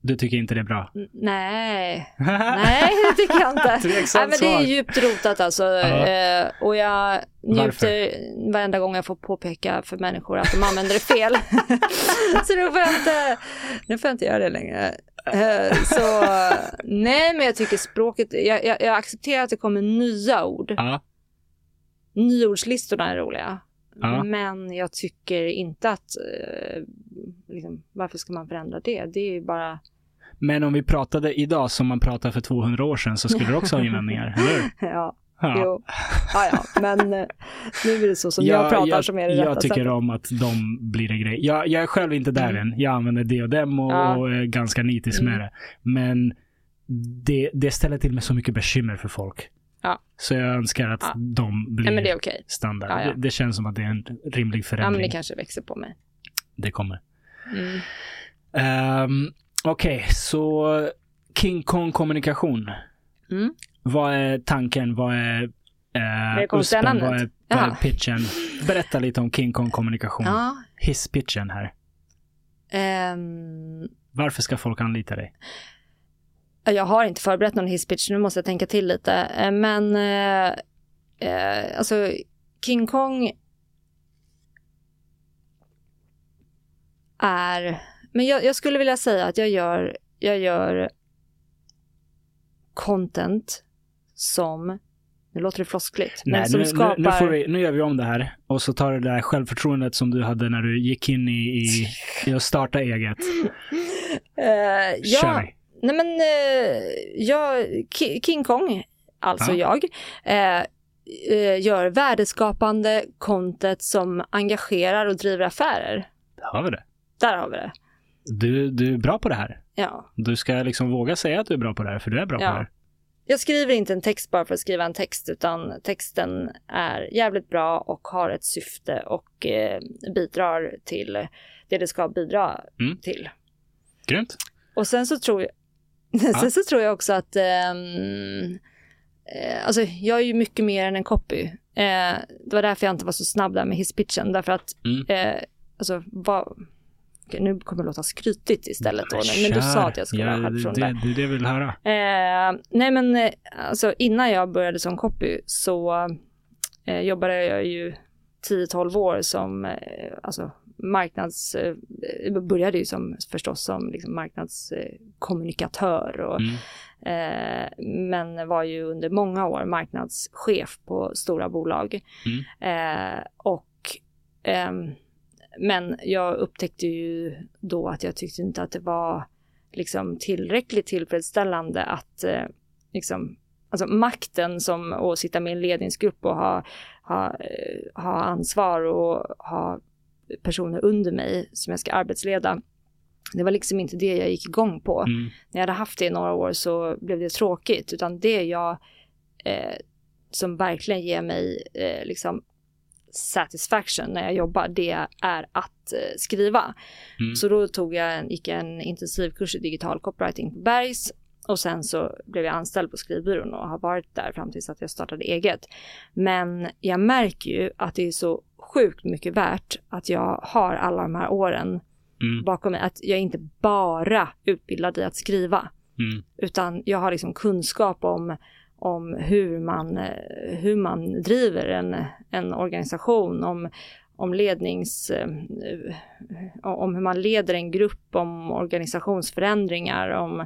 Du tycker inte det är bra? n- nej, [LAUGHS] nej det tycker jag inte. Nej, men det är djupt rotat alltså. Ja. Eh, och jag Varför? njuter varenda gång jag får påpeka för människor att de använder det fel. [LAUGHS] så nu får jag inte, nu får jag inte göra det längre. Eh, så nej, men jag tycker språket, jag, jag, jag accepterar att det kommer nya ord. Ja. Nyordslistorna är roliga. Ja. Men jag tycker inte att, eh, liksom, varför ska man förändra det? Det är ju bara, Men om vi pratade idag som man pratade för 200 år sedan så skulle du också ha invändningar, [LAUGHS] eller hur? ja, Ja. jo. Ja, ja, men eh, nu är det så som jag, pratar jag, som är det Jag tycker sättet. om att de blir en grej. Jag, jag är själv inte där Mm. än. Jag använder det och dem och, Ja. och är ganska nitisk Mm. med det. Men det, det ställer till med så mycket bekymmer för folk. Ja. Så jag önskar att Ja. de blir Nej, okej. standard. Ja, ja. Det, det känns som att det är en rimlig Ja, förändring. men det kanske växer på mig. det kommer. Mm. Um, Okej, så King Kong kommunikation. Mm. Vad är tanken? Vad är uh, namnet? Vad är, vad är pitchen? Berätta lite om King Kong kommunikation. Ja. Hisspitchen här. ehm, Varför ska folk anlita dig? Jag har inte förberett någon hisspitch, nu måste jag tänka till lite. Eh, Men eh, eh, alltså King Kong är, men jag, jag skulle vilja säga att jag gör, jag gör content som, nu låter det floskligt, men Nej, som nu, skapar... nu, nu, får vi, nu gör vi om det här. Och så tar du det där självförtroendet som du hade när du gick in i, i, i att starta eget. Kör ja. Nej men eh, jag, Ki- King Kong, alltså jag, eh, eh, gör värdeskapande content som engagerar och driver affärer. Där har vi det. Där har vi det. Du, du är bra på det här. Ja. Du ska liksom våga säga att du är bra på det här, för du är bra Ja. på det här. Jag skriver inte en text bara för att skriva en text, utan texten är jävligt bra och har ett syfte och eh, bidrar till det det ska bidra Mm. till. Grymt. Och sen så tror jag, sen så tror jag också att eh, alltså jag är ju mycket mer än en copy. Eh, det var därför jag inte var så snabb där med hisspitchen, därför att Mm. eh, alltså vad nu kommer det låta skrytigt istället då, men du sa att jag skulle ja, ha det, självförtroende. det, är det jag vill höra. Eh, nej men alltså innan jag började som copy så eh, jobbade jag ju 10-12 år som eh, alltså marknads, eh, började ju som förstås som liksom marknadskommunikatör och Mm. eh, men var ju under många år marknadschef på stora bolag. Mm. Eh, och ehm, men jag upptäckte ju då att jag tyckte inte att det var liksom tillräckligt tillfredsställande att eh, liksom, alltså makten som att sitta med i en ledningsgrupp och ha, ha, eh, ha ansvar och ha personer under mig som jag ska arbetsleda. Det var liksom inte det jag gick igång på. Mm. När jag hade haft det i några år så blev det tråkigt, utan det jag eh, som verkligen ger mig eh, liksom satisfaction när jag jobbar, det är att eh, skriva. Mm. Så då tog jag en, gick jag en intensivkurs i digital copywriting på Bergs och sen så blev jag anställd på skrivbyrån och har varit där fram tills att jag startade eget. Men jag märker ju att det är så sjukt mycket värt att jag har alla de här åren Mm. bakom mig. Att jag inte bara utbildad i att skriva, Mm. utan jag har liksom kunskap om, om hur, man, hur man driver en, en organisation, om, om lednings... eh, om hur man leder en grupp, om organisationsförändringar, om...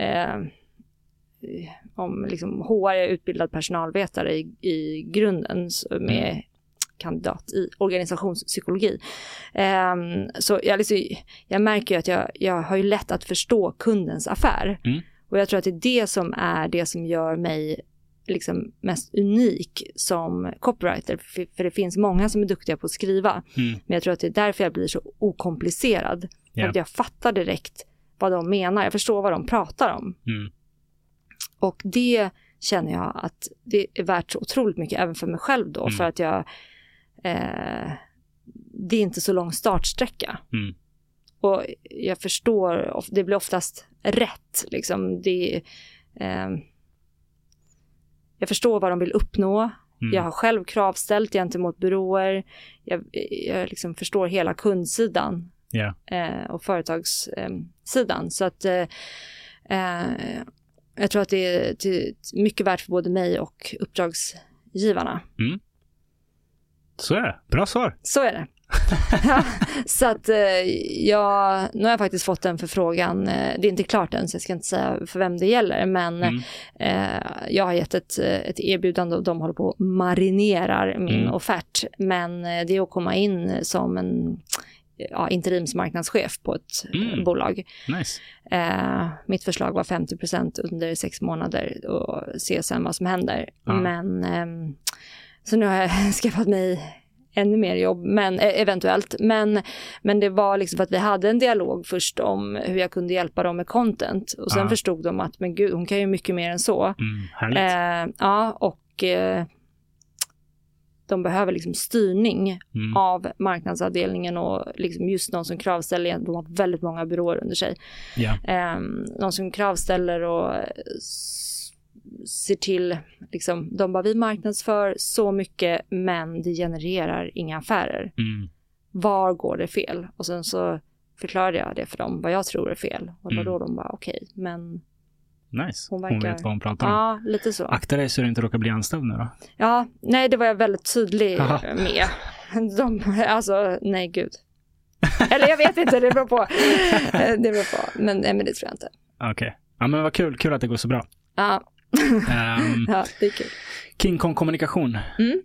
Eh, om liksom HR, är utbildad personalvetare i, i grunden med Mm. Kandidat i organisationspsykologi. Ehm, så jag, liksom, jag märker ju att jag, jag har ju lätt att förstå kundens affär. Mm. Och jag tror att det är det som är det som gör mig liksom mest unik som copywriter. För, för det finns många som är duktiga på att skriva. Mm. Men jag tror att det är därför jag blir så okomplicerad. Ja. att jag fattar direkt vad de menar. Jag förstår vad de pratar om. Mm. Och det känner jag att det är värt så otroligt mycket även för mig själv då. Mm. För att jag... Eh, det är inte så lång startsträcka. Mm. Och jag förstår, det blir oftast rätt. Liksom. Det, eh, jag förstår vad de vill uppnå. Mm. Jag har själv kravställt gentemot byråer. Jag, jag liksom förstår hela kundsidan Ja. eh, och företagssidan. Så att eh, eh, jag tror att det är mycket värt för både mig och uppdragsgivarna. Så är det. Bra svar. Så är det. [LAUGHS] så att eh, jag, nu har jag faktiskt fått en förfrågan, eh, det är inte klart än så jag ska inte säga för vem det gäller, men Mm. eh, jag har gett ett, eh, ett erbjudande och de håller på och marinerar min Mm. offert. Men eh, det är att komma in som en ja, interimsmarknadschef på ett eh, Mm. bolag. Nice. Eh, mitt förslag var 50% under sex månader och se sen vad som händer. Ja. Men ehm, så nu har jag [LAUGHS] skaffat mig ännu mer jobb, men eh, eventuellt. Men, men det var liksom för att vi hade en dialog först om hur jag kunde hjälpa dem med content och sen Ja. förstod de att men gud, hon kan ju mycket mer än så. Mm. Eh, ja, och eh, de behöver liksom styrning Mm. av marknadsavdelningen och liksom just någon som kravställer, de har väldigt många byråer under sig. Ja. Eh, någon som kravställer och ser till, liksom, de bara vi marknadsför så mycket men det genererar inga affärer. Mm. Var går det fel? Och sen så förklarade jag det för dem, vad jag tror är fel. Och var Mm. då de bara okej, men Nice. Hon Hon, verkar- vet vad hon pratar om. ja, lite så. Akta dig så du inte råkar bli anställd nu då. Ja, nej det var jag väldigt tydlig Aha. med. De, alltså, nej gud. Eller jag vet inte, det beror på. [LAUGHS] Det beror på, men, nej, men det tror jag inte. Okej. Ja men vad kul. Kul att det går så bra. Ja, Ehm, [LAUGHS] ja det är kul. King Kong Kommunikation. Mm.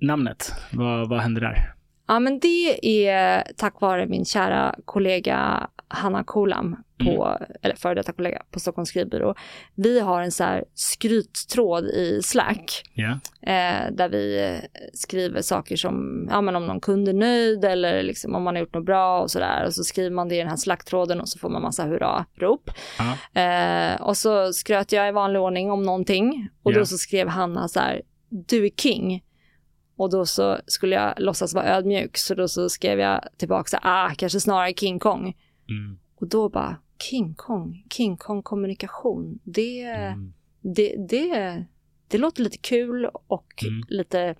Namnet. Vad, vad händer där? Ja, men det är tack vare min kära kollega Hanna Kolam, på, eller före detta kollega på Stockholms skrivbyrå. Vi har en så här skryttråd i Slack Ja. eh, där vi skriver saker som ja, men om någon kund är nöjd eller liksom om man har gjort något bra och sådär. Och så skriver man det i den här Slack-tråden och så får man massa hurra-rop. Ja. Eh, och så skröt jag i vanlig ordning om någonting och Ja. då så skrev Hanna så här, du är king. Och då så skulle jag låtsas vara ödmjuk så då så skrev jag tillbaka så ah, kanske snarare King Kong. Mm. Och då bara, King Kong, King Kong kommunikation, det, Mm. det, det, det låter lite kul och Mm. lite,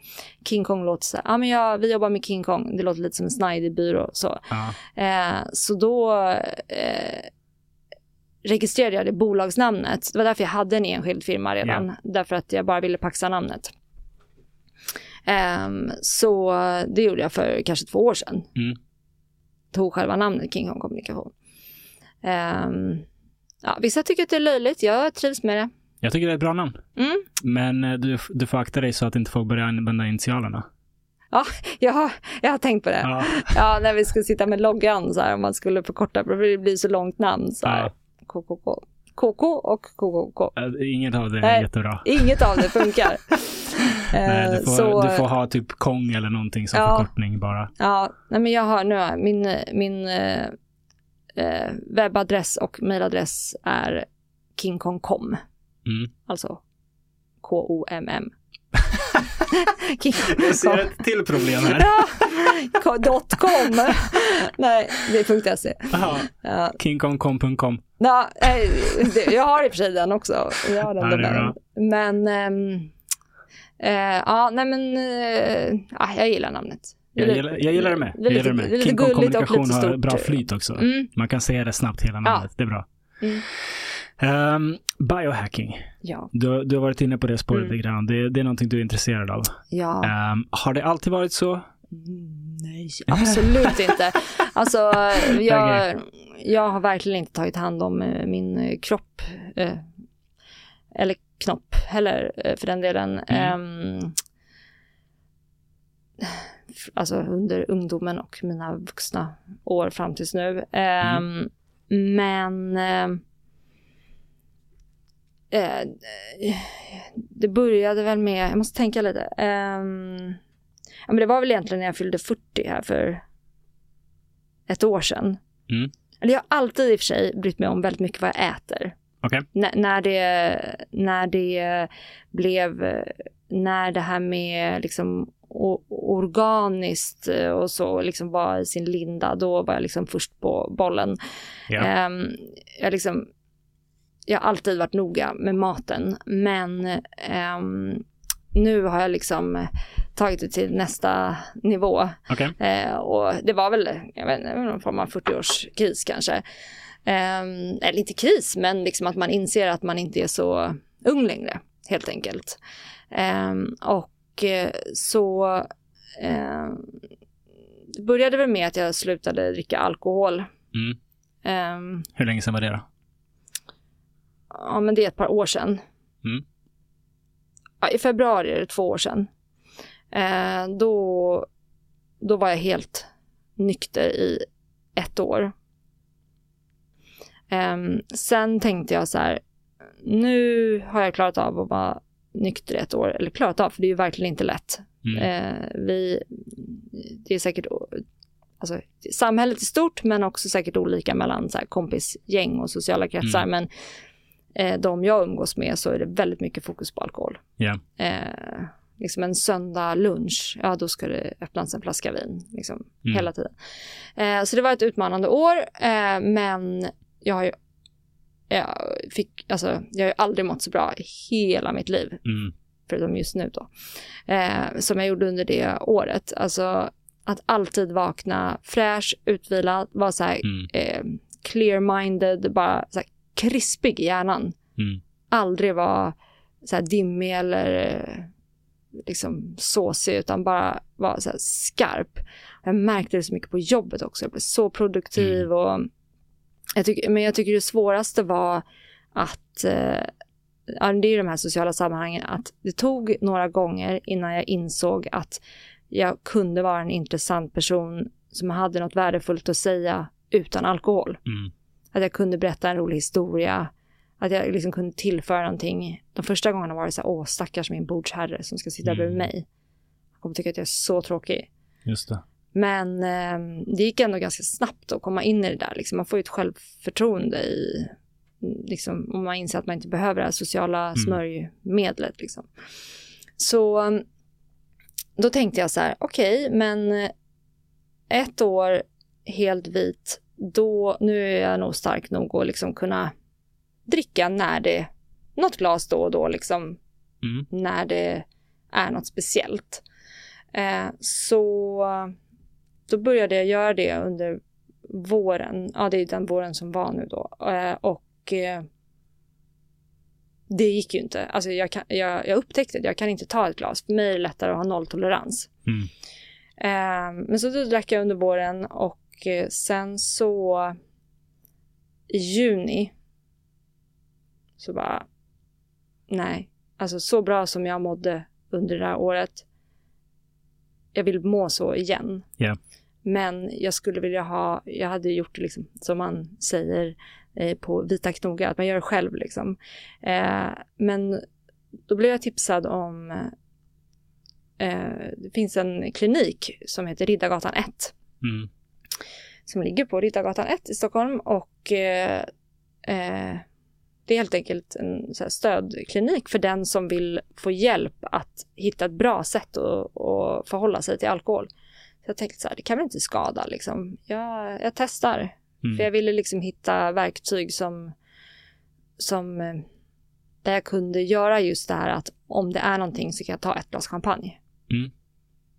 King Kong låter så här, ah, men ja, vi jobbar med King Kong, det låter lite som en snajdig byrå så. Ja. Eh, så då eh, registrerade jag det bolagsnamnet. Det var därför jag hade en enskild firma redan. Därför att jag bara ville paxa namnet. Ehm, så det gjorde jag för kanske två år sedan. Mm. Tog själva namnet King Kong Kommunikation. Ehm, ja, vissa tycker att det är löjligt. Jag trivs med det. Jag tycker det är ett bra namn. Mm. Men eh, du, du får akta dig så att inte folk börjar använda initialerna. Jag, har, jag har tänkt på det. Ja. [LAUGHS] Ja. när vi skulle sitta med loggan så här, om man skulle förkorta, för det blir så långt namn. Så här. Ja. KKK. KK och KKK. Eh, Inget av det är Nej. jättebra. Inget av det funkar. [LAUGHS] Nej, Eh, du, får, så, du får ha typ Kong eller någonting som Ja. förkortning bara. Ja, nej men jag har nu, min, min eh, webbadress och mailadress är kingkongcom. Mm. Alltså [LAUGHS] K-O-M-M. Jag ser ett till problem här. Ja, dot .com. Nej, det är .se. Aha. Ja, Kingkongkom.com. ja, eh, jag har i och för sig den också. Jag har den Ja, domänen. Men, ehm, eh, ja, nej men, ja, jag gillar namnet. Jag gillar, jag gillar det med. Det är Jag lite, gillar det med. King Kong kommunikation har bra flyt också. Mm, Man kan säga det snabbt hela namnet. Det är bra. Mm. Ehm, biohacking. ja, Du, du har varit inne på det spåret Mm. lite grann. Det, det är någonting du är intresserad av. ja. Ehm, har det alltid varit så? Nej, absolut inte. [LAUGHS] Alltså, jag, jag har verkligen inte tagit hand om eh, min eh, kropp. eh, eller knopp heller för den delen. Mm. Um, alltså under ungdomen och mina vuxna år fram tills nu. Um, Men uh, uh, det började väl med, jag måste tänka lite. Um, ja, men det var väl egentligen när jag fyllde 40 här för ett år sedan. Mm. Eller jag har alltid i och för sig brytt mig om väldigt mycket vad jag äter. N- när, det, när det blev, när det här med liksom organiskt och så liksom var i sin linda, då var jag liksom först på bollen. Ja. Ehm, jag, liksom, jag har alltid varit noga med maten, men ehm, nu har jag liksom tagit det till nästa nivå. Okej. Eh, och det var väl, jag vet inte, någon form av 40-årskris kanske. Eh, eller inte kris, men liksom att man inser att man inte är så ung längre, helt enkelt. Eh, och eh, så eh, det började väl med att jag slutade dricka alkohol. Mm. Eh, Hur länge sedan var det då? ja, men det är ett par år sedan. Mm. Ja, I februari är det två år sedan. Eh, då, då var jag helt nykter i ett år. Ehm, sen tänkte jag så här, nu har jag klarat av att vara nykter i ett år. Eller klarat av, för det är ju verkligen inte lätt. Mm. Eh, vi, det är säkert alltså, samhället är stort men också säkert olika mellan så här, kompisgäng och sociala kretsar. Mm. Men eh, de jag umgås med så är det väldigt mycket fokus på alkohol. Ja. Eh, liksom en söndag lunch, ja då ska det öppnas en flaska vin. Liksom, Mm. Hela tiden. Eh, så det var ett utmanande år eh, men jag har ju jag fick, alltså, jag har aldrig mått så bra i hela mitt liv Mm. förutom just nu då, eh, som jag gjorde under det året. Alltså att alltid vakna fräsch, utvilad, vara så här Mm. eh, clear-minded, bara så här krispig i hjärnan. Mm. Aldrig vara så här dimmig eller eh, liksom såsig, utan bara vara så skarp. Jag märkte det så mycket på jobbet också. Jag blev så produktiv och jag tycker, men jag tycker det svåraste var att eh, det är de här sociala sammanhangen, att det tog några gånger innan jag insåg att jag kunde vara en intressant person som hade något värdefullt att säga utan alkohol. Mm. Att jag kunde berätta en rolig historia, att jag liksom kunde tillföra någonting. De första gångerna var det så här, åh stackars min bordsherre som ska sitta Mm. bredvid mig. Han kommer tycka att jag är så tråkig. Just det. Men eh, det gick ändå ganska snabbt att komma in i det där. Liksom. Man får ju ett självförtroende i, liksom, om man inser att man inte behöver det här sociala smörjmedlet. Liksom. Så eh, då tänkte jag så här, okej, men eh, ett år helt vit, då, nu är jag nog stark nog att liksom kunna dricka när det, något glas då och då, liksom, Mm. när det är något speciellt. Eh, så då började jag göra det under våren. Ja, det är den våren som var nu då. Eh, och eh, det gick ju inte. Alltså jag, kan, jag, jag upptäckte att jag kan inte ta ett glas. För mig är det lättare att ha nolltolerans. Mm. Eh, men så då drack jag under våren och sen så i juni så bara nej, alltså så bra som jag mådde under det här året. Jag vill må så igen. Ja. Men jag skulle vilja ha, jag hade gjort det liksom som man säger eh, på Vita Knoga, att man gör det själv liksom. Eh, men då blev jag tipsad om, eh, det finns en klinik som heter Riddargatan 1 Mm. som ligger på Riddargatan 1 i Stockholm och eh, eh, det är helt enkelt en stödklinik för den som vill få hjälp att hitta ett bra sätt att, att förhålla sig till alkohol. Så jag tänkte så här, det kan väl inte skada liksom. Jag, jag testar. Mm. För jag ville liksom hitta verktyg som, som eh, där jag kunde göra just det här att om det är någonting så kan jag ta ett glas champagne. Mm.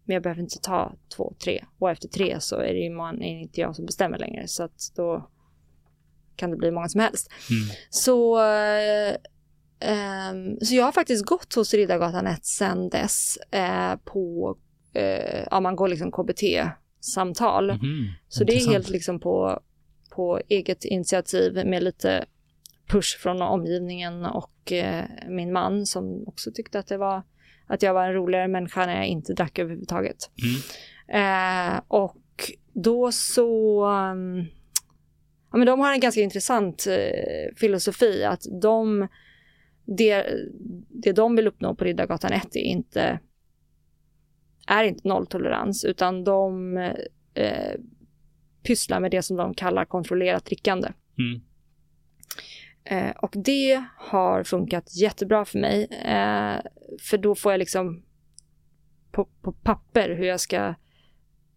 Men jag behöver inte ta två, tre. Och efter tre så är det ju man, är inte jag som bestämmer längre. Så att då kan det bli många som helst. Mm. Så, eh, ehm, så jag har faktiskt gått hos Riddargatan 1 sedan dess på på, eh, ja man går liksom KBT-samtal. Mhm. Så det är helt liksom på, på eget initiativ med lite push från omgivningen och eh, min man som också tyckte att det var att jag var en roligare människa när jag inte drack överhuvudtaget. Mm. Eh, och då så... Um, ja, men de har en ganska intressant eh, filosofi att de... Det, det de vill uppnå på Riddargatan 1 är inte, är inte nolltolerans utan de eh, pysslar med det som de kallar kontrollerat drickande. Mm. Eh, och det har funkat jättebra för mig. Eh, för då får jag liksom på, på papper hur jag ska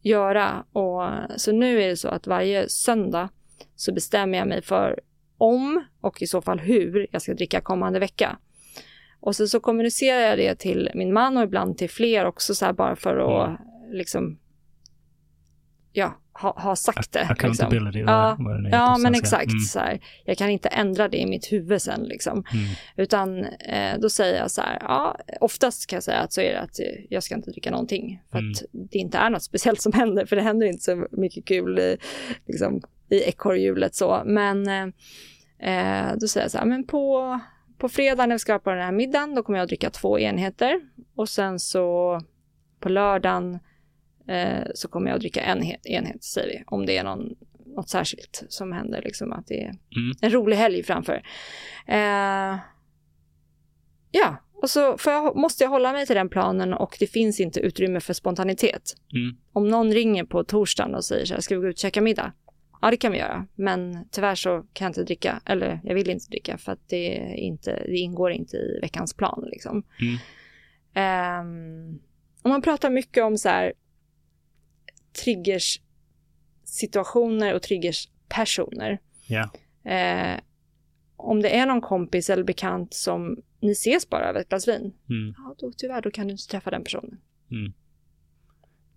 göra. Och, så nu är det så att varje söndag så bestämmer jag mig för om och i så fall hur jag ska dricka kommande vecka. Och så, så kommunicerar jag det till min man och ibland till fler också så här bara för att mm. liksom ja, ha, ha sagt det. Accountability. Liksom. Ja, vad det ja men exakt. Mm. Så här, jag kan inte ändra det i mitt huvud sen. Liksom. Mm. Utan eh, då säger jag så här, ja, oftast kan jag säga att så är det att jag ska inte dricka någonting. För mm. att det inte är något speciellt som händer, för det händer inte så mycket kul i, liksom, i ekorrhjulet så. Men eh, eh, då säger jag så här, men på, på fredag när vi ska på den här middagen, då kommer jag att dricka två enheter. Och sen så på lördagen eh, så kommer jag att dricka en enhet, säger vi, om det är någon, något särskilt som händer, liksom att det är mm. en rolig helg framför. Eh, ja, och så jag, måste jag hålla mig till den planen och det finns inte utrymme för spontanitet. Mm. Om någon ringer på torsdagen och säger så här, ska vi gå ut och käka middag? Ja, det kan vi göra, men tyvärr så kan jag inte dricka, eller jag vill inte dricka för att det, inte, det ingår inte i veckans plan. Liksom. Mm. Um, och man pratar mycket om så här, triggers situationer och triggers personer. Yeah. Eh, om det är någon kompis eller bekant som ni ses bara över ett glas vin, mm. ja, då, tyvärr då kan du inte träffa den personen. Mm.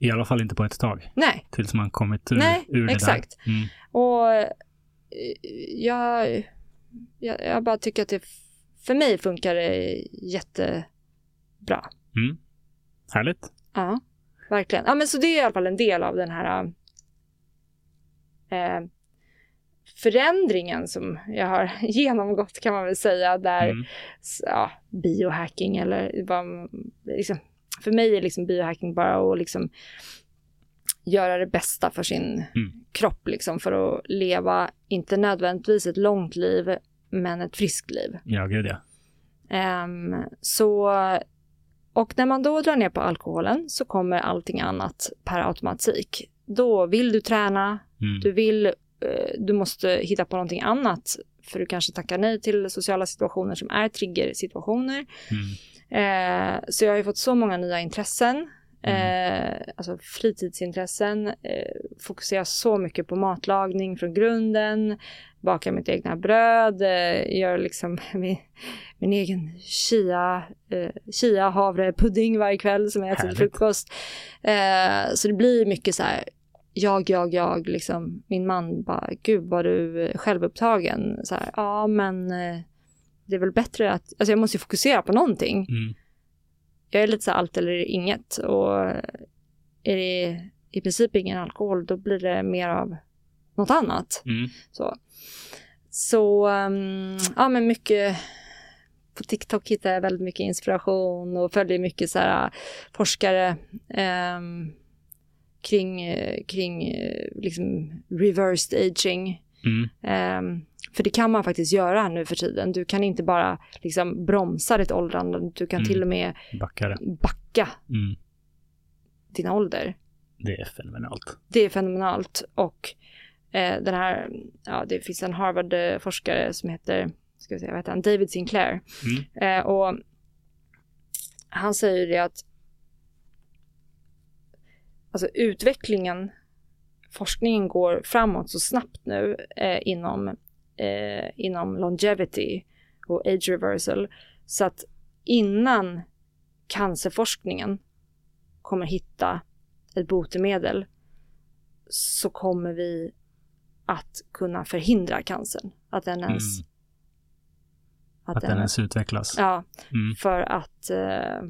I alla fall inte på ett tag. Nej. Tills man kommit ur, Nej, ur det exakt. där. Mm. Och eh, jag, jag, jag, bara tycker att det för mig funkar det jättebra. Mm. Härligt. Ja verkligen. Ja, men så det är i alla fall en del av den här eh, förändringen som jag har [LAUGHS] genomgått kan man väl säga. Där mm. ja, biohacking eller vad, liksom, för mig är liksom biohacking bara att liksom göra det bästa för sin mm. kropp liksom för att leva, inte nödvändigtvis ett långt liv, men ett friskt liv. Ja, gud ja. Um, så och när man då drar ner på alkoholen så kommer allting annat per automatik. Då vill du träna, mm. du vill, eh, du måste hitta på någonting annat för du kanske tackar nej till sociala situationer som är triggersituationer. Mm. Eh, så jag har ju fått så många nya intressen, Mm. eh, alltså fritidsintressen, eh, fokuserar så mycket på matlagning från grunden, bakar mitt egna bröd, eh, gör liksom [LAUGHS] min, min egen chia, eh, chia havrepudding varje kväll som jag äter till frukost. Eh, så det blir mycket så här, jag, jag, jag, liksom. Min man bara, gud vad du är självupptagen. Så här, ja men eh, det är väl bättre att, alltså jag måste ju fokusera på någonting. Mm. Jag är lite så här allt eller inget och är det i princip ingen alkohol då blir det mer av något annat. Mm. Så, så um, ja men mycket på TikTok hittar jag väldigt mycket inspiration och följer mycket så här äh, forskare um, kring, äh, kring äh, liksom reversed aging. Mm. Um, för det kan man faktiskt göra nu för tiden. Du kan inte bara liksom bromsa ditt åldrande, du kan Mm. till och med Backare. backa Mm. din ålder. Det är fenomenalt. Det är fenomenalt och eh, den här, ja det finns en Harvard-forskare som heter, ska vi se, vad heter han, David Sinclair. Mm. Eh, och han säger det att alltså utvecklingen, forskningen går framåt så snabbt nu eh, inom, eh, inom longevity och age reversal så att innan cancerforskningen kommer hitta ett botemedel så kommer vi att kunna förhindra cancern. Att den ens... Mm. Att, den ens utvecklas. Ja, Mm. för att... eh,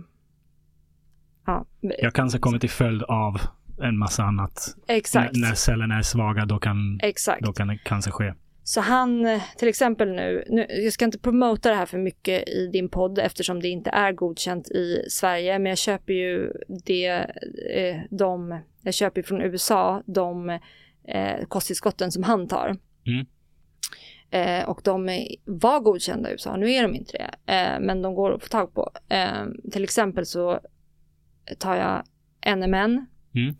ja, Ja, cancer kommer till följd av en massa annat. exakt. N- när cellerna är svaga, då kan, Exakt. då kan cancer ske. Så han, eh, till exempel nu, nu, jag ska inte promota det här för mycket i din podd eftersom det inte är godkänt i Sverige, men jag köper ju det, eh, de, jag köper från USA de eh, kosttillskotten som han tar. Mm. Eh, och de var godkända i USA, nu är de inte det, eh, men de går att få tag på. Eh, till exempel så tar jag NMN Mm.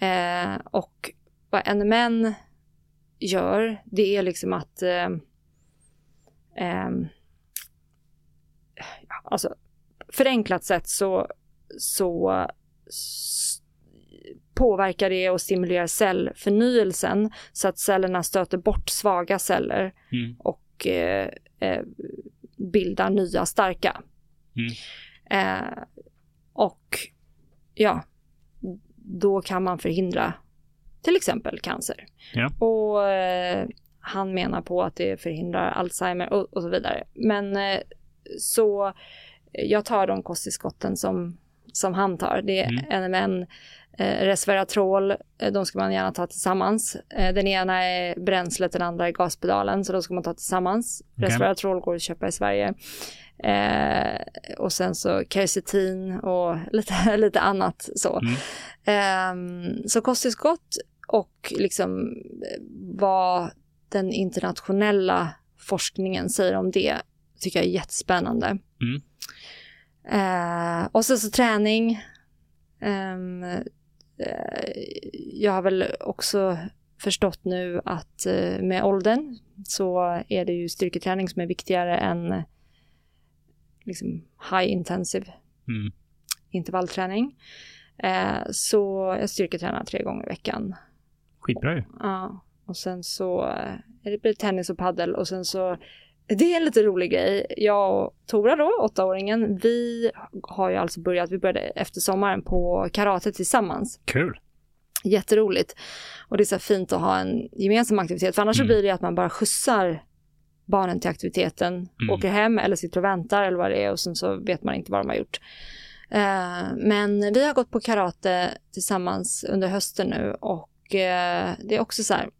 eh, och vad NMN gör, det är liksom att eh, ja, alltså förenklat sett så, så påverkar det och stimulerar cellförnyelsen så att cellerna stöter bort svaga celler Mm. och eh, eh, bildar nya starka. Mm. Eh, och ja, då kan man förhindra till exempel cancer. Ja. Och eh, han menar på att det förhindrar Alzheimer och, och så vidare. Men eh, så eh, jag tar de kosttillskotten som, som han tar. Det är NMN, eh, resveratrol, eh, de ska man gärna ta tillsammans. Eh, den ena är bränslet, den andra är gaspedalen, så då ska man ta tillsammans. Okej. Resveratrol går att köpa i Sverige. Eh, och sen så kercetin och lite, [LAUGHS] lite annat så. Mm. Ehm, så kosttillskott och liksom eh, vad den internationella forskningen säger om det tycker jag är jättespännande. Mm. Eh, och så, så träning. Ehm, eh, jag har väl också förstått nu att eh, med åldern så är det ju styrketräning som är viktigare än liksom high intensive Mm. intervallträning. Eh, så jag styrketränar tre gånger i veckan. Skitbra ju. Ja, och sen så eh, är det blir tennis och paddel och sen så det är en lite rolig grej. Jag och Tora då, åttaåringen, vi har ju alltså börjat, vi började efter sommaren på karate tillsammans. Kul. Jätteroligt. Och det är så fint att ha en gemensam aktivitet, för annars så Mm. blir det att man bara skjutsar barnen till aktiviteten, Mm. åker hem eller sitter och väntar eller vad det är och sen så vet man inte vad de har gjort. Eh, men vi har gått på karate tillsammans under hösten nu och eh, det är också så här,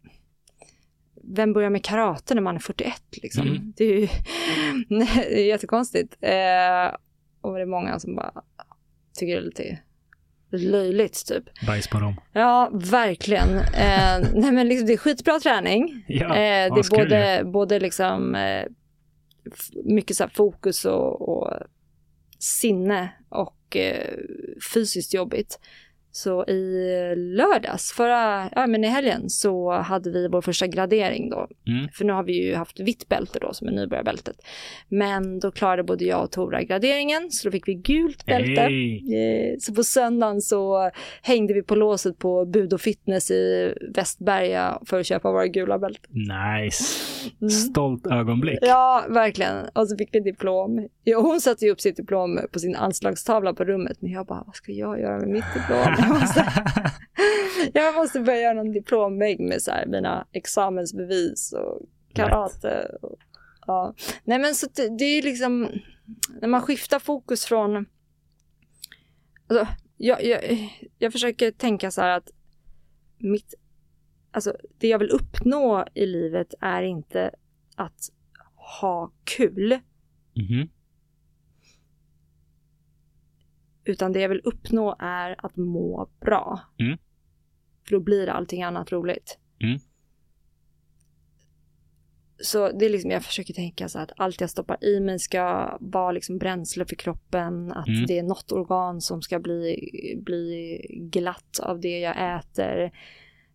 vem börjar med karate när man är 41 liksom? Mm. Det är ju [LAUGHS] det är jättekonstigt. Eh, och det är många som bara tycker det är lite löjligt typ. Bajs på dem. Ja, verkligen. Eh, [LAUGHS] nej men liksom, det är skitbra träning. Ja, Eh, det är både, både liksom eh, mycket så fokus och, och sinne och eh, fysiskt jobbigt. Så i lördags, förra, ja men i helgen, så hade vi vår första gradering då. Mm. För nu har vi ju haft vitt bälte då som är nybörjarbältet. Men då klarade både jag och Tora graderingen, så då fick vi gult bälte. Hey. Eh, Så på söndagen så hängde vi på låset på Bud och Fitness i Västberga för att köpa våra gula bälten. Nice. Mm. Stolt ögonblick. Ja, verkligen. Och så fick vi diplom. Ja, hon satte ju upp sitt diplom på sin anslagstavla på rummet, men jag bara, vad ska jag göra med mitt diplom? Jag måste, [LAUGHS] [LAUGHS] jag måste börja göra någon diplomvägg med så här, mina examensbevis och karate. Och, ja. Nej, men så det, det är liksom, när man skiftar fokus från... Alltså, jag, jag, jag försöker tänka så här att mitt, alltså, det jag vill uppnå i livet är inte att ha kul, Mhm. utan det jag vill uppnå är att må bra. Mm. För då blir allting annat roligt. Mm. Så det är liksom, jag försöker tänka så att allt jag stoppar i mig ska vara liksom bränsle för kroppen, att Mm. det är något organ som ska bli, bli glatt av det jag äter.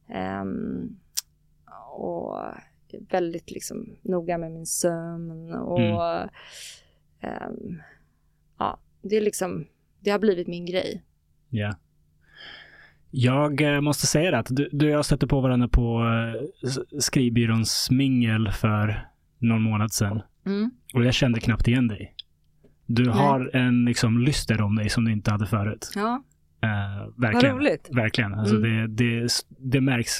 Ehm, och väldigt liksom noga med min sömn och Mm. ehm, ja, det är liksom, det har blivit min grej. Ja. Jag eh, måste säga det att du, du och jag stötte på varandra på eh, skrivbyråns mingel för någon månad sedan. Mm. Och jag kände knappt igen dig. Du har en liksom lyster om dig som du inte hade förut. Ja, vad verkligen. roligt. Verkligen. Alltså Mm. det, det, det märks.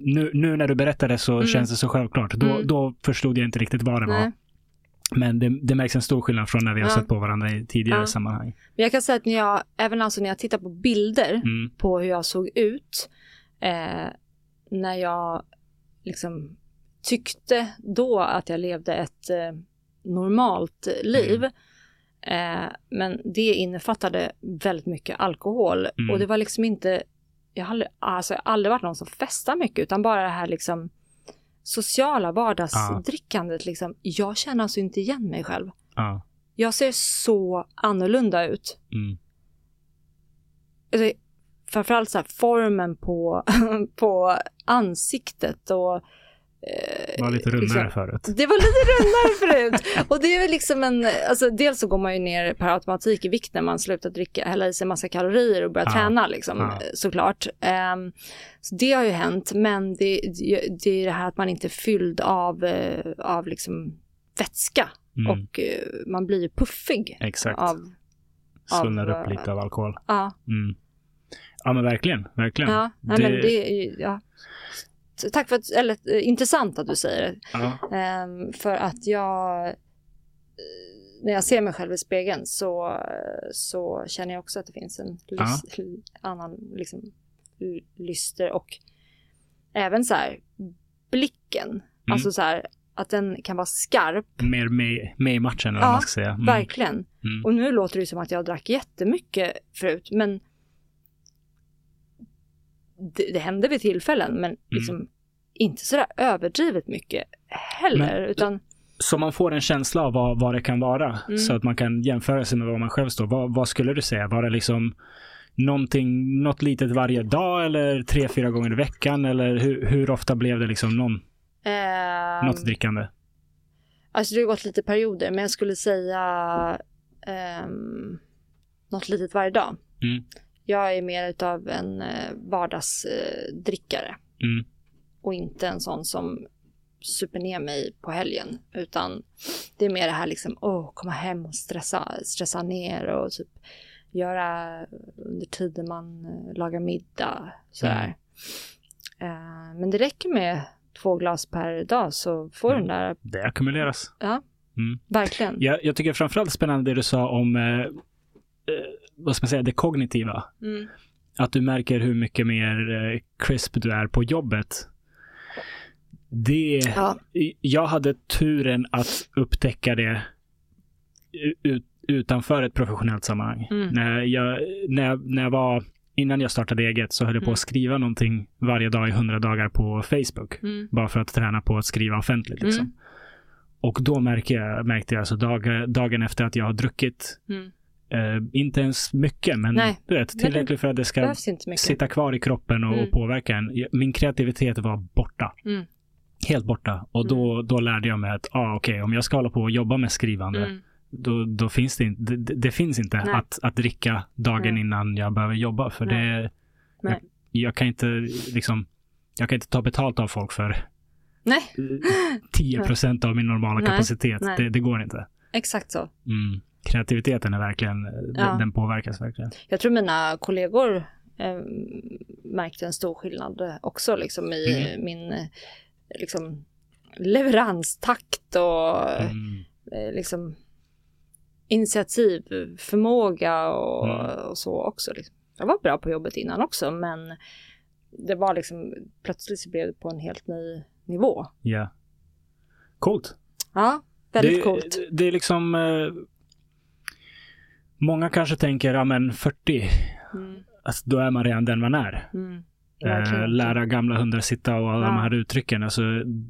Nu, nu när du berättade så Mm. känns det så självklart. Då, Mm. då förstod jag inte riktigt vad det var. Men det, det märks en stor skillnad från när vi har Ja. sett på varandra i tidigare Ja. sammanhang. Men jag kan säga att när jag, även alltså när jag tittar på bilder Mm. på hur jag såg ut eh, när jag liksom tyckte då att jag levde ett eh, normalt liv. Mm. Eh, men det innefattade väldigt mycket alkohol Mm. och det var liksom inte, jag har aldrig, alltså jag har aldrig varit någon som festar mycket utan bara det här liksom sociala vardagsdrickandet liksom. Jag känner alltså inte igen mig själv. Ja. Jag ser så annorlunda ut. Mm. Alltså, framförallt så här formen på, [LAUGHS] på ansiktet och eh, Var lite rundare liksom- förut. det var lite rundare förut. Och det är liksom en, alltså dels så går man ju ner per automatik i vikt när man slutar dricka, hälla i sig massa kalorier och börjar Ja. träna liksom, Ja. såklart. Ehm, så det har ju hänt, men det, det är det här att man inte är fylld av, eh, av liksom vätska Mm. och eh, man blir ju puffig Exakt. av, Svullnar upp lite av alkohol. ja, Mm. Ja men verkligen, verkligen. ja, nej, Det- men det ja. Tack för att, eller eh, intressant att du säger det. Ja. Ehm, för att jag, eh, när jag ser mig själv i spegeln så, så känner jag också att det finns en lys, annan liksom, lyster och även så här blicken, alltså så här att den kan vara skarp, Mer med, med i matchen eller Ja, vad man ska säga. Mm. verkligen. Mm. Och nu låter det som att jag drack jättemycket förut, men det, det hände vid tillfällen, men liksom inte sådär överdrivet mycket heller, Men- utan Så man får en känsla av vad, vad det kan vara. Mm. Så att man kan jämföra sig med vad man själv står. Vad, vad skulle du säga? Var det liksom någonting, något litet varje dag eller tre, fyra gånger i veckan? Eller hur, hur ofta blev det liksom någon, Ehm, något drickande? Alltså det har gått lite perioder, men jag skulle säga um, något litet varje dag. Mm. Jag är mer utav en eh, vardagsdrickare Mm. och inte en sån som super ner mig på helgen, utan det är mer det här liksom, åh, komma hem och stressa, stressa ner och typ göra under tiden man eh, lagar middag, sådär. Eh, men det räcker med två glas per dag så får Mm. den där, Det ackumuleras. ja, Mm. verkligen. Jag, jag tycker framförallt spännande det du sa om, eh, vad ska man säga, det kognitiva. Mm. Att du märker hur mycket mer eh, crisp du är på jobbet. Det, Ja. jag hade turen att upptäcka det ut, utanför ett professionellt sammanhang. Mm. När, jag, när, jag, när jag var, innan jag startade eget så höll jag på Mm. att skriva någonting varje dag i hundra dagar på Facebook. Mm. Bara för att träna på att skriva offentligt. Liksom. Mm. Och då märkte jag, märkte jag alltså dag, dagen efter att jag har druckit, Mm. Eh, inte ens mycket, men Nej. du vet, tillräckligt för att det ska sitta kvar i kroppen och, Mm. och påverka en. Min kreativitet var borta. Mm. Helt borta. Och då, då lärde jag mig att, ah, okej, om jag ska hålla på och jobba med skrivande, Mm. då, då finns det inte, det, det- finns inte Nej. att, att dricka dagen Nej. innan jag behöver jobba. För det, jag, jag kan inte liksom, jag kan inte ta betalt av folk för Nej, 10 procent av min normala kapacitet. Det, det går inte. exakt så. Mm. Kreativiteten är verkligen, den, Ja. den påverkas verkligen. Jag tror mina kollegor eh, märkte en stor skillnad också liksom i Mm. min eh, liksom, leveranstakt och Mm. eh, liksom initiativförmåga och, Mm. och så också. Liksom. Jag var bra på jobbet innan också men det var liksom plötsligt så blev det på en helt ny nivå. Ja. Coolt. Ja, väldigt det, coolt. Det, det är liksom... Många kanske tänker, ja men 40, Mm, alltså, då är man redan den man är. mm, inte. lära gamla hundar sitta och alla Ja. de här uttrycken. Alltså,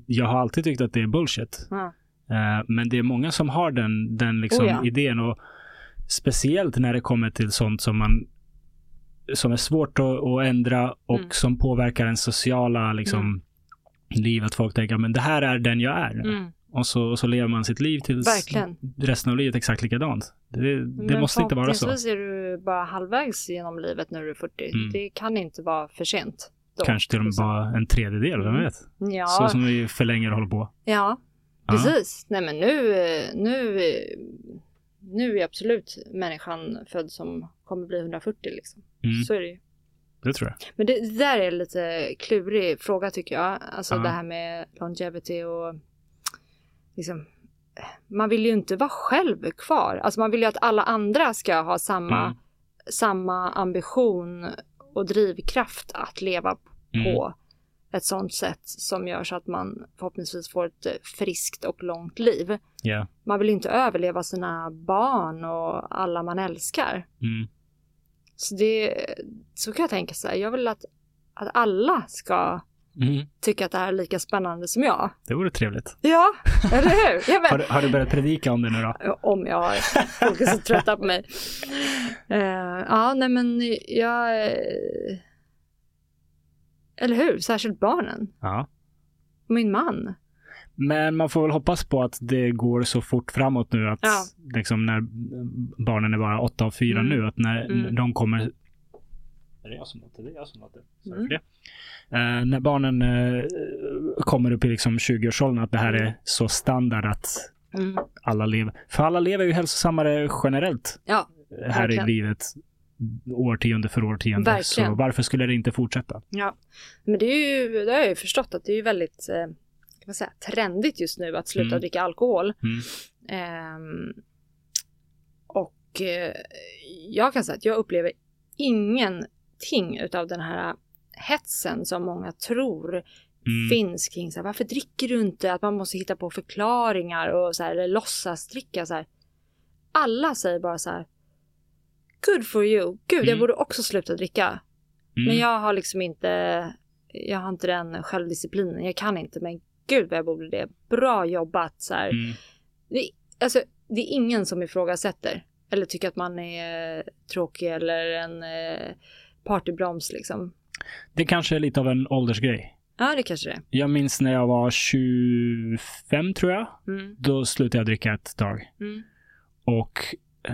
jag har alltid tyckt att det är bullshit. Ja. Eh, men det är många som har den, den liksom Oh ja. idén. Och speciellt när det kommer till sånt som man som är svårt att, att ändra och Mm. som påverkar en sociala liksom, liv. Att folk tänker, men det här är den jag är. Mm, Och så, och så lever man sitt liv tills Verkligen. resten av livet exakt likadant. Det, det Men måste inte vara så. förhoppningsvis är du bara halvvägs genom livet när du är 40. Mm. Det kan inte vara för sent. Då, Kanske till och med liksom. bara en tredjedel, vem Mm. vet? Ja, Så som vi förlänger och håller på. ja precis. Nej men nu, nu, nu är absolut människan född som kommer bli 140 liksom. Mm, Så är det ju. det tror jag. Men det, det där är en lite klurig fråga tycker jag. Alltså Ja. det här med longevity och liksom man vill ju inte vara själv kvar. Alltså man vill ju att alla andra ska ha samma, Mm. samma ambition och drivkraft att leva Mm. på ett sånt sätt som gör så att man förhoppningsvis får ett friskt och långt liv. Ja. Man vill inte överleva sina barn och alla man älskar. Mm. Så, det, så kan jag tänka så här, jag vill att, att alla ska Mm. tycka att det här är lika spännande som jag. Det vore trevligt. Ja, eller hur? [LAUGHS] Ja, men, Har, du- har du börjat predika om det nu då? om jag har folk är så trötta på mig. Eh, ja, nej men jag... eh, eller hur? Särskilt barnen. Ja. Min man. Men man får väl hoppas på att det går så fort framåt nu att Ja. liksom när barnen är bara åtta och fyra Mm. nu, att när Mm. de kommer... Är det jag som låter? Det är jag som låter. Mm. för det. Eh, när barnen eh, kommer upp i liksom 20-årsåldern, att det här Mm. är så standard att Mm. alla lever. För alla lever ju hälsosammare generellt Ja, här Verkligen. i livet. Årtionde för årtionde. Verkligen. Så varför skulle det inte fortsätta? ja. Men det är ju, det har jag ju förstått att det är ju väldigt, eh, kan säga, trendigt just nu att sluta Mm. dricka alkohol. Mm. Ehm, och eh, jag kan säga att jag upplever ingenting utav den här hetsen som många tror Mm. finns kring så här, varför dricker du inte? Att man måste hitta på förklaringar och så här, eller låtsas dricka så här. Alla säger bara så här. Good for you. Gud, jag Mm. borde också sluta dricka. Mm. Men jag har liksom inte, jag har inte den självdisciplinen. Jag kan inte, men gud vad jag borde det. Bra jobbat så här. Mm. Det, alltså, det är ingen som ifrågasätter. Eller tycker att man är tråkig eller en eh, partybroms liksom. Det kanske är lite av en åldersgrej. Ja, det kanske det är. Jag minns när jag var 25 tror jag. Mm, Då slutade jag dricka ett tag. mm, Och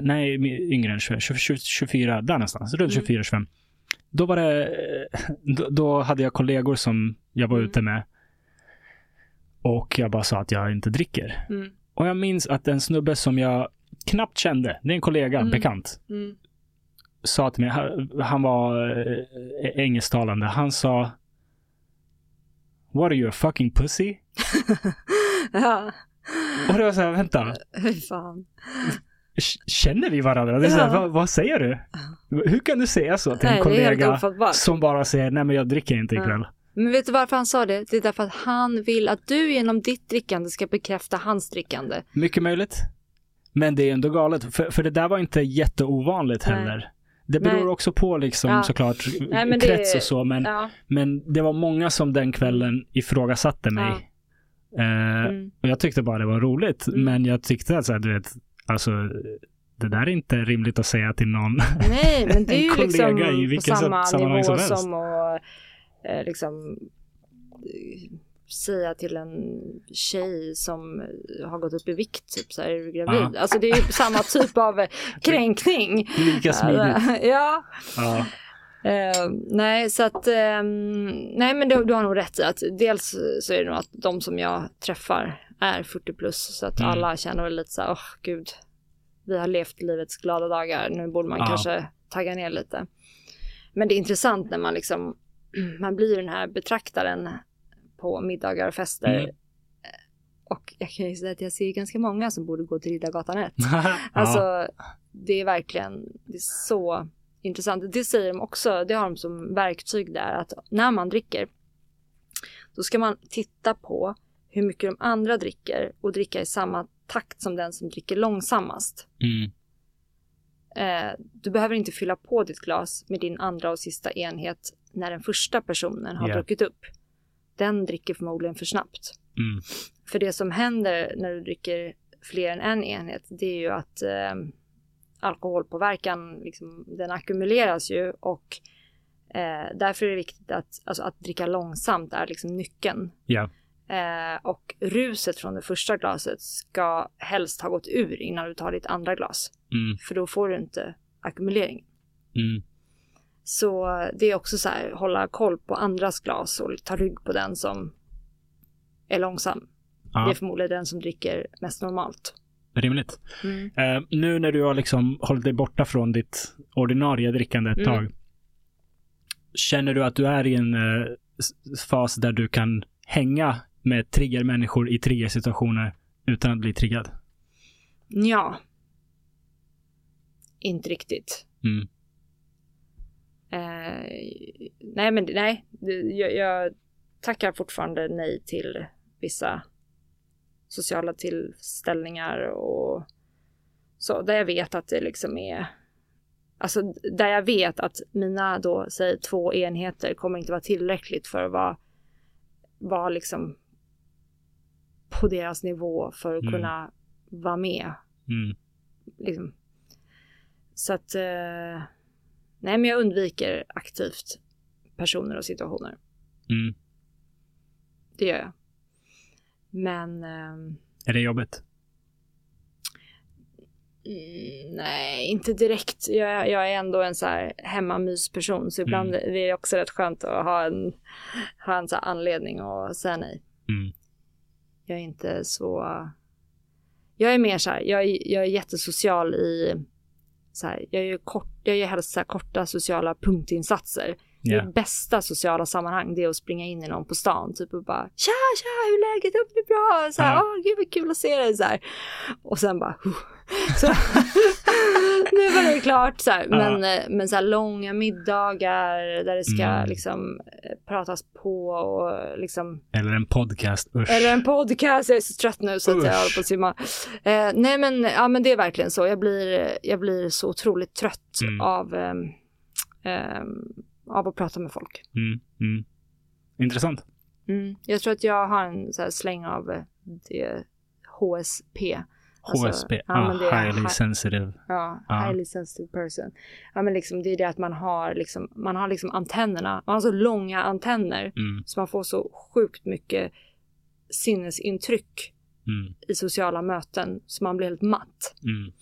nej, yngre än 20, 20, 24, där någonstans. Runt Mm. 24-25. Då var det, då, då hade jag kollegor som jag var Mm. ute med. Och jag bara sa att jag inte dricker. mm, Och jag minns att en snubbe som jag knappt kände, det är en kollega, Mm. bekant, mm. Sa till mig, han, var eh, engelsktalande, han sa What are you a fucking pussy? [LAUGHS] ja, Och det var så här, vänta, hur fan. känner vi varandra? Det är så här, Ja. vad, vad säger du? Hur kan du säga så till en Nej, kollega som bara säger, nej men jag dricker inte Ja. ikväll. Men vet du varför han sa det? Det är därför att han vill att du genom ditt drickande ska bekräfta hans drickande. Mycket möjligt. Men det är ändå galet, för, för det där var inte jätteovanligt Nej. heller. Det beror Nej. också på liksom Ja. såklart Nej, men det- krets och så, men, Ja. men det var många som den kvällen ifrågasatte mig. Eh, Mm. Och jag tyckte bara det var roligt. Mm. Men jag tyckte att så här, du vet, alltså det där är inte rimligt att säga till någon. Nej, men det är [LAUGHS] ju kollega liksom i på vilken samma sammanhang nivå som som, att eh, liksom säga till en tjej som eh, har gått upp i vikt, typ så här, är du gravid? Ja. Alltså det är ju [LAUGHS] samma typ av eh, kränkning. Lika smidigt. [LAUGHS] ja, Ja. Eh, nej, så att, ehm, nej men du, du har nog rätt i att dels så är det nog att de som jag träffar är 40 plus så att Mm. alla känner väl lite så här, åh gud, vi har levt livets glada dagar, nu borde man Ja. kanske tagga ner lite. Men det är intressant när man liksom, [CLEARS THROAT] man blir den här betraktaren på middagar och fester. Mm. Eh, Och jag kan ju säga att jag ser ganska många som borde gå till Riddargatan 1. [LAUGHS] ja. Alltså, det är verkligen, det är så intressant. Det säger de också, det har de som verktyg där, att när man dricker, då ska man titta på hur mycket de andra dricker och dricka i samma takt som den som dricker långsammast. Mm. Eh, du behöver inte fylla på ditt glas med din andra och sista enhet när den första personen har Ja. druckit upp. Den dricker förmodligen för snabbt. Mm. För det som händer när du dricker fler än en enhet, det är ju att eh, alkoholpåverkan, liksom, den ackumuleras ju och eh, därför är det viktigt att, alltså, att dricka långsamt är liksom nyckeln. Ja. Eh, och ruset från det första glaset ska helst ha gått ur innan du tar ditt andra glas. Mm. För då får du inte ackumulering. Mm. Så det är också så här, hålla koll på andras glas och ta rygg på den som är långsam. Det är Ja, förmodligen den som dricker mest normalt. rimligt. Mm. Eh, nu när du har liksom hållit dig borta från ditt ordinarie drickande ett Mm. tag. Känner du att du är i en s- fas där du kan hänga med triggermänniskor i triggersituationer utan att bli triggad? Ja. Inte riktigt. Mm. Eh, nej, men nej. Jag, jag tackar fortfarande nej till vissa sociala tillställningar och så, där jag vet att det liksom är Alltså där jag vet att mina då, säg två enheter kommer inte vara tillräckligt för att vara, vara liksom på deras nivå för att Mm. kunna vara med. Mm. Liksom. Så att, eh, nej men jag undviker aktivt personer och situationer. Mm. Det gör jag. Men ehm, Är det jobbigt? Mm, nej, inte direkt. Jag, jag är ändå en så här hemmamysperson så ibland Mm. är det också rätt skönt att ha en, ha en så anledning att säga nej. Mm. Jag är inte så... Jag är mer så här, jag är, jag är jättesocial i... Så här, jag gör, kort, jag gör helst så här korta sociala punktinsatser. Ja. Mitt bästa sociala sammanhang det är att springa in i någon på stan typ och bara tja tja hur är läget? Upp det är bra? Så här, Ja. Åh gud vad kul att se dig så här. Och sen bara huh. [LAUGHS] så, [LAUGHS] nu var det klart så här. Ja. Men, eh, men så här långa middagar där det ska Mm. liksom eh, pratas på och liksom Eller en podcast, usch. eller en podcast, jag är så trött nu så att jag håller på att simma. Eh, nej men, ja, men det är verkligen så. Jag blir, jag blir så otroligt trött Mm. av, ehm, ehm, av att prata med folk. Mm. Mm. Intressant. Mm. Jag tror att jag har en så släng av eh, det HSP. Alltså, HSP, ja, ah, men det är highly hi- sensitive. Ja, Ja. highly sensitive person. Ja men liksom det är det att man har liksom, man har liksom antennerna, man har så långa antenner Mm. så man får så sjukt mycket sinnesintryck Mm. i sociala möten så man blir helt matt. Mm. Mm.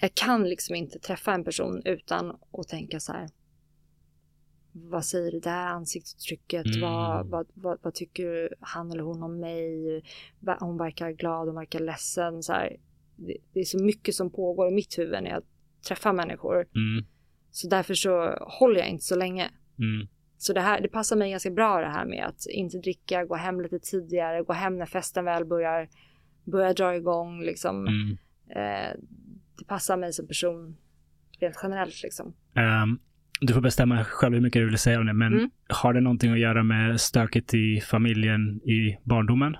Jag kan liksom inte träffa en person utan att tänka så här. Vad säger det där ansiktsuttrycket? Mm. Vad, vad, vad, vad tycker han eller hon om mig? Hon verkar glad, hon verkar ledsen. Så här. Det, det är så mycket som pågår i mitt huvud när jag träffar människor. Mm. Så därför så håller jag inte så länge. Mm. Så det, här, det passar mig ganska bra det här med att inte dricka, gå hem lite tidigare, gå hem när festen väl börjar, börjar dra igång. Liksom. Mm. Eh, det passar mig som person rent generellt liksom. Ehm, du får bestämma själv hur mycket du vill säga om det, men Mm. har det någonting att göra med stöket i familjen i barndomen?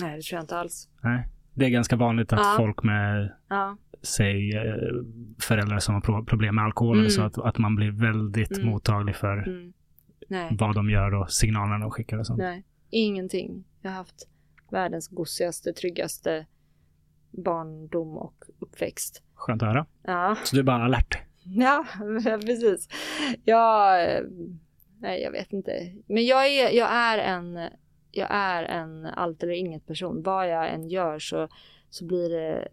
Nej, det tror jag inte alls. Nej. Det är ganska vanligt att Ja. folk med, Ja, säg, eh, föräldrar som har pro- problem med alkohol, Mm. så att, att man blir väldigt Mm. mottaglig för mm. Vad de gör och signalerna de skickar och sånt. nej, ingenting. Jag har haft världens gosigaste, tryggaste barndom och uppväxt. Skönt att höra. Ja, Så du är bara alert. [LAUGHS] ja [LAUGHS] precis. Jag, eh, nej, jag vet inte. Men jag är, jag är en, jag är en allt eller inget person. Vad jag än gör så, så blir det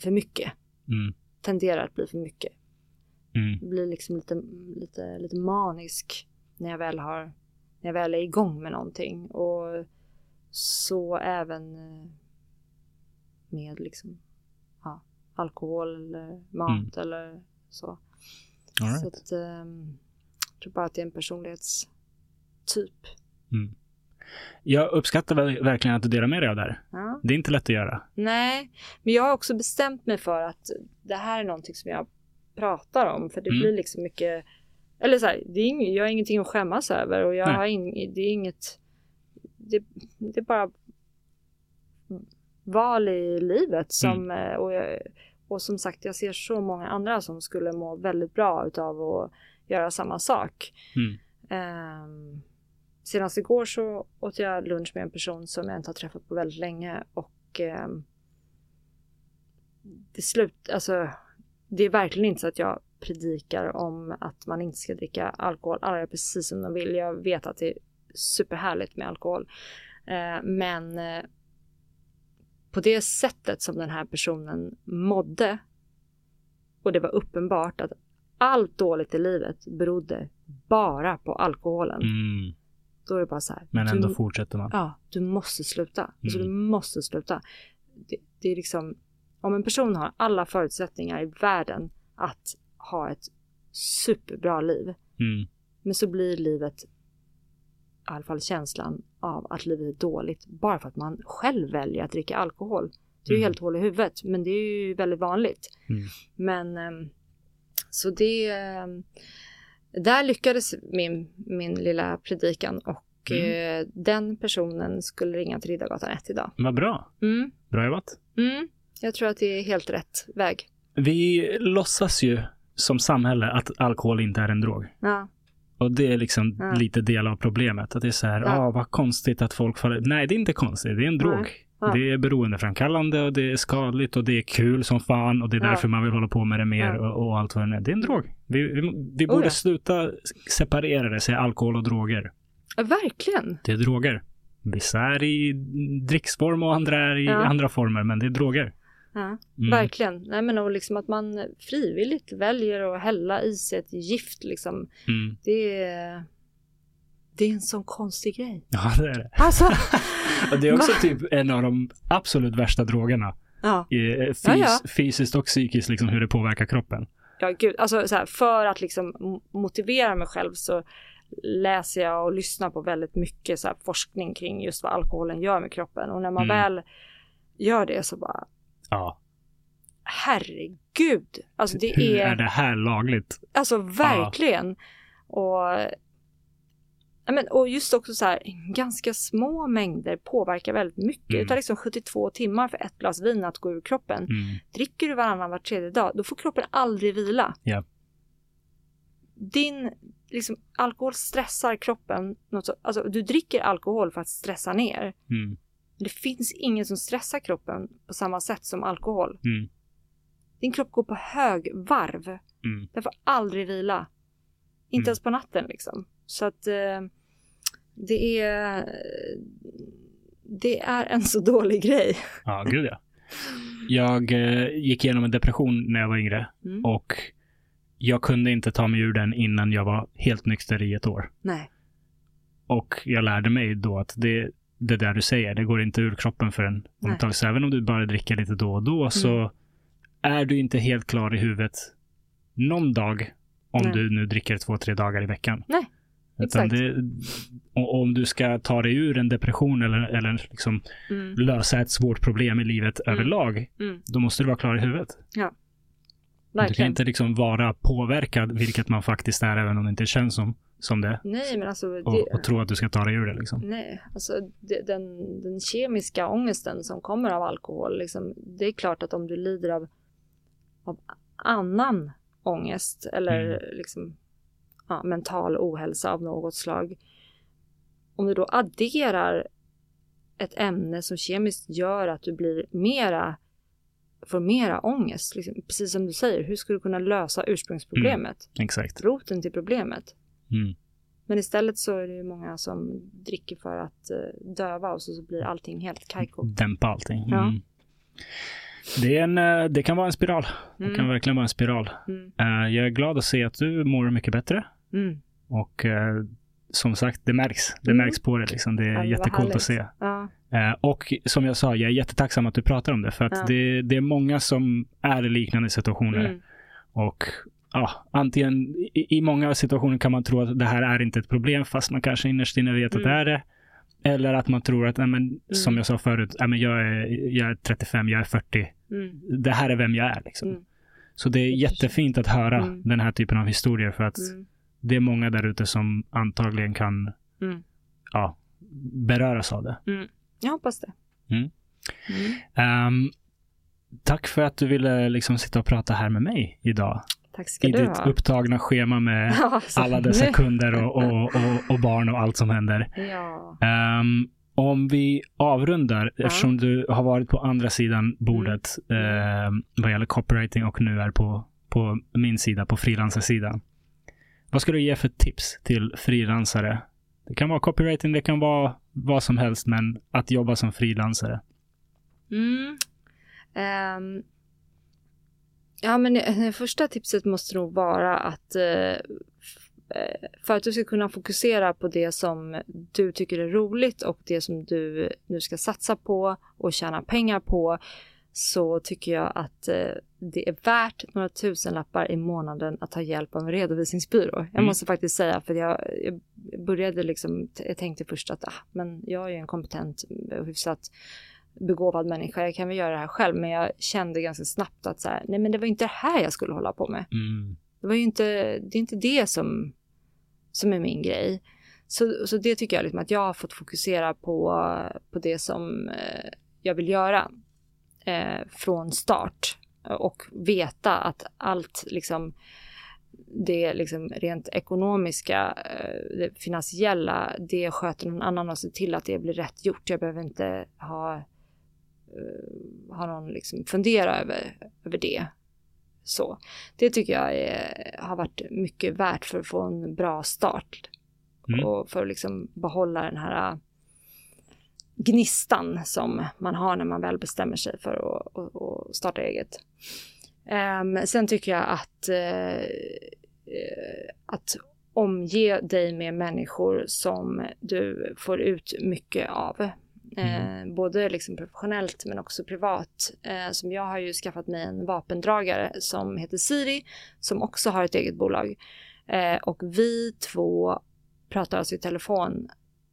för mycket. Mm. Tenderar att bli för mycket. Mm. blir liksom lite, lite, lite manisk när jag väl har, när jag väl är igång med någonting. Och så även eh, med liksom, alkohol eller mat eller så. Mm. Right. Så att, ehm, jag tror bara att det är en personlighetstyp. Mm. Jag uppskattar verkligen att du delar med dig av det här. Ja. Det är inte lätt att göra. Nej, men jag har också bestämt mig för att det här är någonting som jag pratar om. För det Mm. blir liksom mycket, eller så här, det är ing, jag har ingenting att skämmas över och jag Nej. har ing, det är inget, det, det är bara val i livet som, Mm. eh, och, jag, och som sagt jag ser så många andra som skulle må väldigt bra utav att göra samma sak. Mm. Um, senast igår så åt jag lunch med en person som jag inte har träffat på väldigt länge och um, det slut, alltså det är verkligen inte så att jag predikar om att man inte ska dricka alkohol. Alla gör precis som de vill. Jag vet att det är superhärligt med alkohol. Eh, men eh, på det sättet som den här personen mådde och det var uppenbart att allt dåligt i livet berodde bara på alkoholen. Mm. Då är det bara så här. Men du- ändå fortsätter man. Ja, du måste sluta. Alltså, Mm. du måste sluta. Det, det är liksom, om en person har alla förutsättningar i världen att ha ett superbra liv, Mm. men så blir livet, i alla fall känslan av att livet är dåligt, bara för att man själv väljer att dricka alkohol. Det är ju Mm. helt hål i huvudet, men det är ju väldigt vanligt. Mm. Men, ehm, så det, ehm, där lyckades min, min lilla predikan och Mm. eh, den personen skulle ringa till Riddargatan 1 idag. Vad bra. Mm. Bra jobbat. Mm. Jag tror att det är helt rätt väg. Vi låtsas ju som samhälle att alkohol inte är en drog. Ja. Och det är liksom Ja. lite del av problemet. Att det är så här, Ja. ah, vad konstigt att folk faller... Nej, det är inte konstigt. Det är en drog. Ja. Det är beroendeframkallande och det är skadligt och det är kul som fan och det är därför man vill hålla på med det mer och, och allt vad det är. Det är en drog. Vi, vi, vi Oh, borde ja. sluta separera det, säga alkohol och droger. Ja, Verkligen. Det är droger. Vissa är i dricksform och andra är i andra former, men det är droger. Ja. Mm. Verkligen. Nej, men och liksom att man frivilligt väljer att hälla i sig ett gift. Liksom. Mm. Det, är, det är en sån konstig grej. Ja, det är det. Alltså, [LAUGHS] Och det är också typ en av de absolut värsta drogerna. ja. Eh, Fys- Ja, ja. Fysiskt och psykiskt, liksom hur det påverkar kroppen. Ja, gud. Alltså, så här, för att liksom mo- motivera mig själv så läser jag och lyssnar på väldigt mycket så här, forskning kring just vad alkoholen gör med kroppen. Och när man Mm. väl gör det så bara, Ja. herregud. Alltså det Hur är, är det här lagligt? alltså verkligen. Och, ja, men, och just också så här, ganska små mängder påverkar väldigt mycket. Mm. Det tar liksom 72 timmar för ett glas vin att gå ur kroppen. Mm. Dricker du varannan var tredje dag, då får kroppen aldrig vila. Ja. Din liksom, alkohol stressar kroppen. Något så, alltså, du dricker alkohol för att stressa ner. Mm. Det finns inget som stressar kroppen på samma sätt som alkohol. Mm. Din kropp går på hög varv. Mm. Den får aldrig vila. Inte Mm. ens på natten liksom. Så att eh, det är det är en så dålig grej. Ja, gud ja. Jag eh, gick igenom en depression när jag var yngre Mm. och jag kunde inte ta mig ur den innan jag var helt nykter i ett år. Nej. Och jag lärde mig då att det, det där du säger, det går inte ur kroppen för en Nej. omtag. Så även om du bara dricker lite då och då så är du inte helt klar i huvudet någon dag om Nej. du nu dricker två, tre dagar i veckan. Nej, Utan exakt. det, om du ska ta dig ur en depression eller, eller liksom Mm. lösa ett svårt problem i livet Mm. överlag, Mm. då måste du vara klar i huvudet. Du kan Verkligen. inte liksom vara påverkad, vilket man faktiskt är, även om det inte känns som, som det, Nej, men alltså det, och, och tro att du ska ta dig ur det. Liksom. Nej, alltså det, den, den kemiska ångesten som kommer av alkohol, liksom, det är klart att om du lider av, av annan ångest eller Mm. liksom, ja, mental ohälsa av något slag. Om du då adderar ett ämne som kemiskt gör att du blir mera får mera ångest, liksom, precis som du säger, hur ska du kunna lösa ursprungsproblemet? Exakt. Roten till problemet. Mm. Men istället så är det ju många som dricker för att eh, döva och så, så blir allting helt kajko. Dämpa allting. Ja. Mm. Det, är en, eh, det kan vara en spiral. Det kan Mm. verkligen vara en spiral. Mm. Eh, Jag är glad att se att du mår mycket bättre. Mm. Och som sagt, det märks. Det Mm. märks på det. Liksom. Det är Ja, jättekult att se. Ja. Och som jag sa, jag är jättetacksam att du pratar om det. För att Ja. det, det är många som är i liknande situationer. Mm. Och ja, antingen i, i många situationer kan man tro att det här är inte ett problem, fast man kanske innerst inne vet att det Mm. är det. Eller att man tror att, nej, men, som jag sa förut, nej, men jag, är, jag är 35, jag är 40. Mm. Det här är vem jag är. Liksom. Mm. Så det är jättefint att höra Mm. den här typen av historier. För att Mm. det är många där ute som antagligen kan Mm. ja, beröras av det. Jag hoppas det. Mm. Mm. Ehm, tack för att du ville liksom sitta och prata här med mig idag. Tack ska I du ditt ha. upptagna schema med [LAUGHS] Ja, alla dessa kunder och, och, och, och barn och allt som händer. Ja. Ehm, om vi avrundar, Ja. eftersom du har varit på andra sidan bordet ehm, vad gäller copywriting och nu är på, på min sida, på frilansersidan. Vad ska du ge för tips till frilansare? Det kan vara copywriting, det kan vara vad som helst, men att jobba som frilansare. Mm. Ehm, ja, men det första tipset måste nog vara att eh, eh, för att du ska kunna fokusera på det som du tycker är roligt och det som du nu ska satsa på och tjäna pengar på så tycker jag att eh, det är värt några tusenlappar i månaden att ta hjälp av en redovisningsbyrå. Jag Mm. måste faktiskt säga, för jag, jag började liksom, jag tänkte först att ah, men jag är ju en kompetent och hyfsat begåvad människa, jag kan väl göra det här själv, men jag kände ganska snabbt att så här, nej men det var inte det här jag skulle hålla på med. Mm. Det var ju inte det, är inte det som som är min grej. Så, så det tycker jag liksom att jag har fått fokusera på, på det som eh, jag vill göra eh, från start och veta att allt liksom det liksom rent ekonomiska, eh, det finansiella, det sköter någon annan och ser till att det blir rätt gjort. Jag behöver inte ha, uh, ha någon liksom fundera över, över det. Så det tycker jag är, har varit mycket värt för att få en bra start. Mm. Och för att liksom behålla den här gnistan som man har när man väl bestämmer sig för att, att, att starta eget. Um, sen tycker jag att, uh, att omge dig med människor som du får ut mycket av. Mm. Eh, både liksom professionellt men också privat. Eh, som jag har ju skaffat mig en vapendragare som heter Siri som också har ett eget bolag. Eh, och vi två pratar alltså i telefon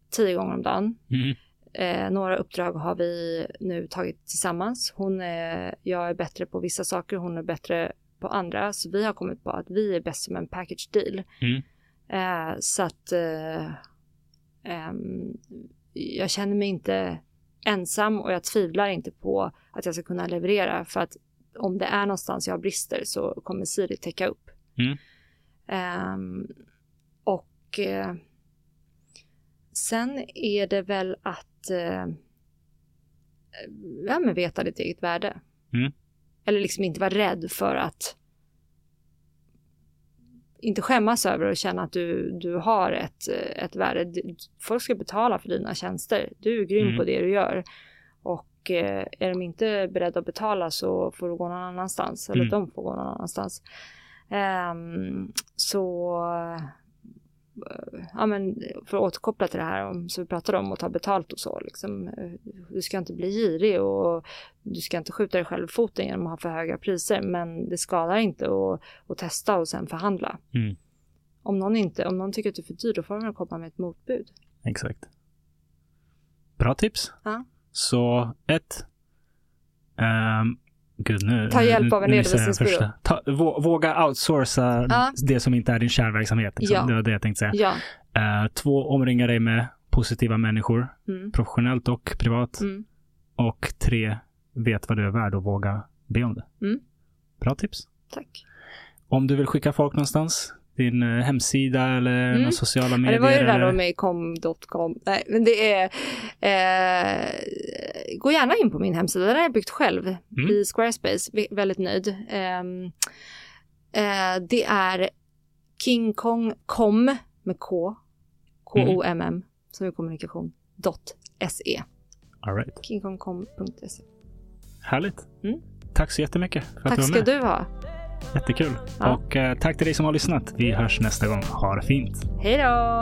tio gånger om dagen. Mm. Eh, några uppdrag har vi nu tagit tillsammans. Hon är, jag är bättre på vissa saker, hon är bättre på andra. Så vi har kommit på att vi är bäst som en package deal. Mm. Eh, så att eh, ehm, jag känner mig inte ensam och jag tvivlar inte på att jag ska kunna leverera. För att om det är någonstans jag brister så kommer Siri täcka upp. Mm. Um, och uh, sen är det väl att uh, ja, men veta ditt eget värde. Mm. Eller liksom inte vara rädd för att inte skämmas över och känna att du, du har ett, ett värde. Folk ska betala för dina tjänster. Du är grym mm. på det du gör. Och eh, är de inte beredda att betala så får du gå någon annanstans. Eller mm. de får gå någon annanstans. Um, så ja, men för att återkoppla till det här om, som vi pratade om, att ta betalt och så. Liksom, du ska inte bli girig och du ska inte skjuta dig själv i foten genom att ha för höga priser, men det skadar inte att, att testa och sen förhandla. Mm. Om, någon inte, om någon tycker att du är för dyr, då får de komma med ett motbud. Exakt. Bra tips. Ja. Så ett, um, Gud, nu, Ta hjälp av en redovisningsbyrå. Våga outsourca ja. det som inte är din kärnverksamhet. Liksom. Ja. Det var det jag tänkte säga. Ja. Uh, två, omringa dig med positiva människor. Mm. Professionellt och privat. Mm. Och tre, vet vad du är värd och våga be om det. Mm. Bra tips. Tack. Om du vill skicka folk någonstans, din eh, hemsida eller mm. sociala medier? Ja, det var ju det där eller? med com.com. Nej, men det är... Eh, gå gärna in på min hemsida. Den har jag byggt själv mm. i Squarespace. Väldigt nöjd. Eh, eh, det är kingkong.com med K. K-O-M-M mm. som är kommunikation. .se. All right. Kingkongcom.se. Härligt. Mm. Tack så jättemycket för att Tack du var med. Tack ska du ha. Jättekul. Ja. Och eh, tack till dig som har lyssnat. Vi hörs nästa gång. Ha det fint. Hej då!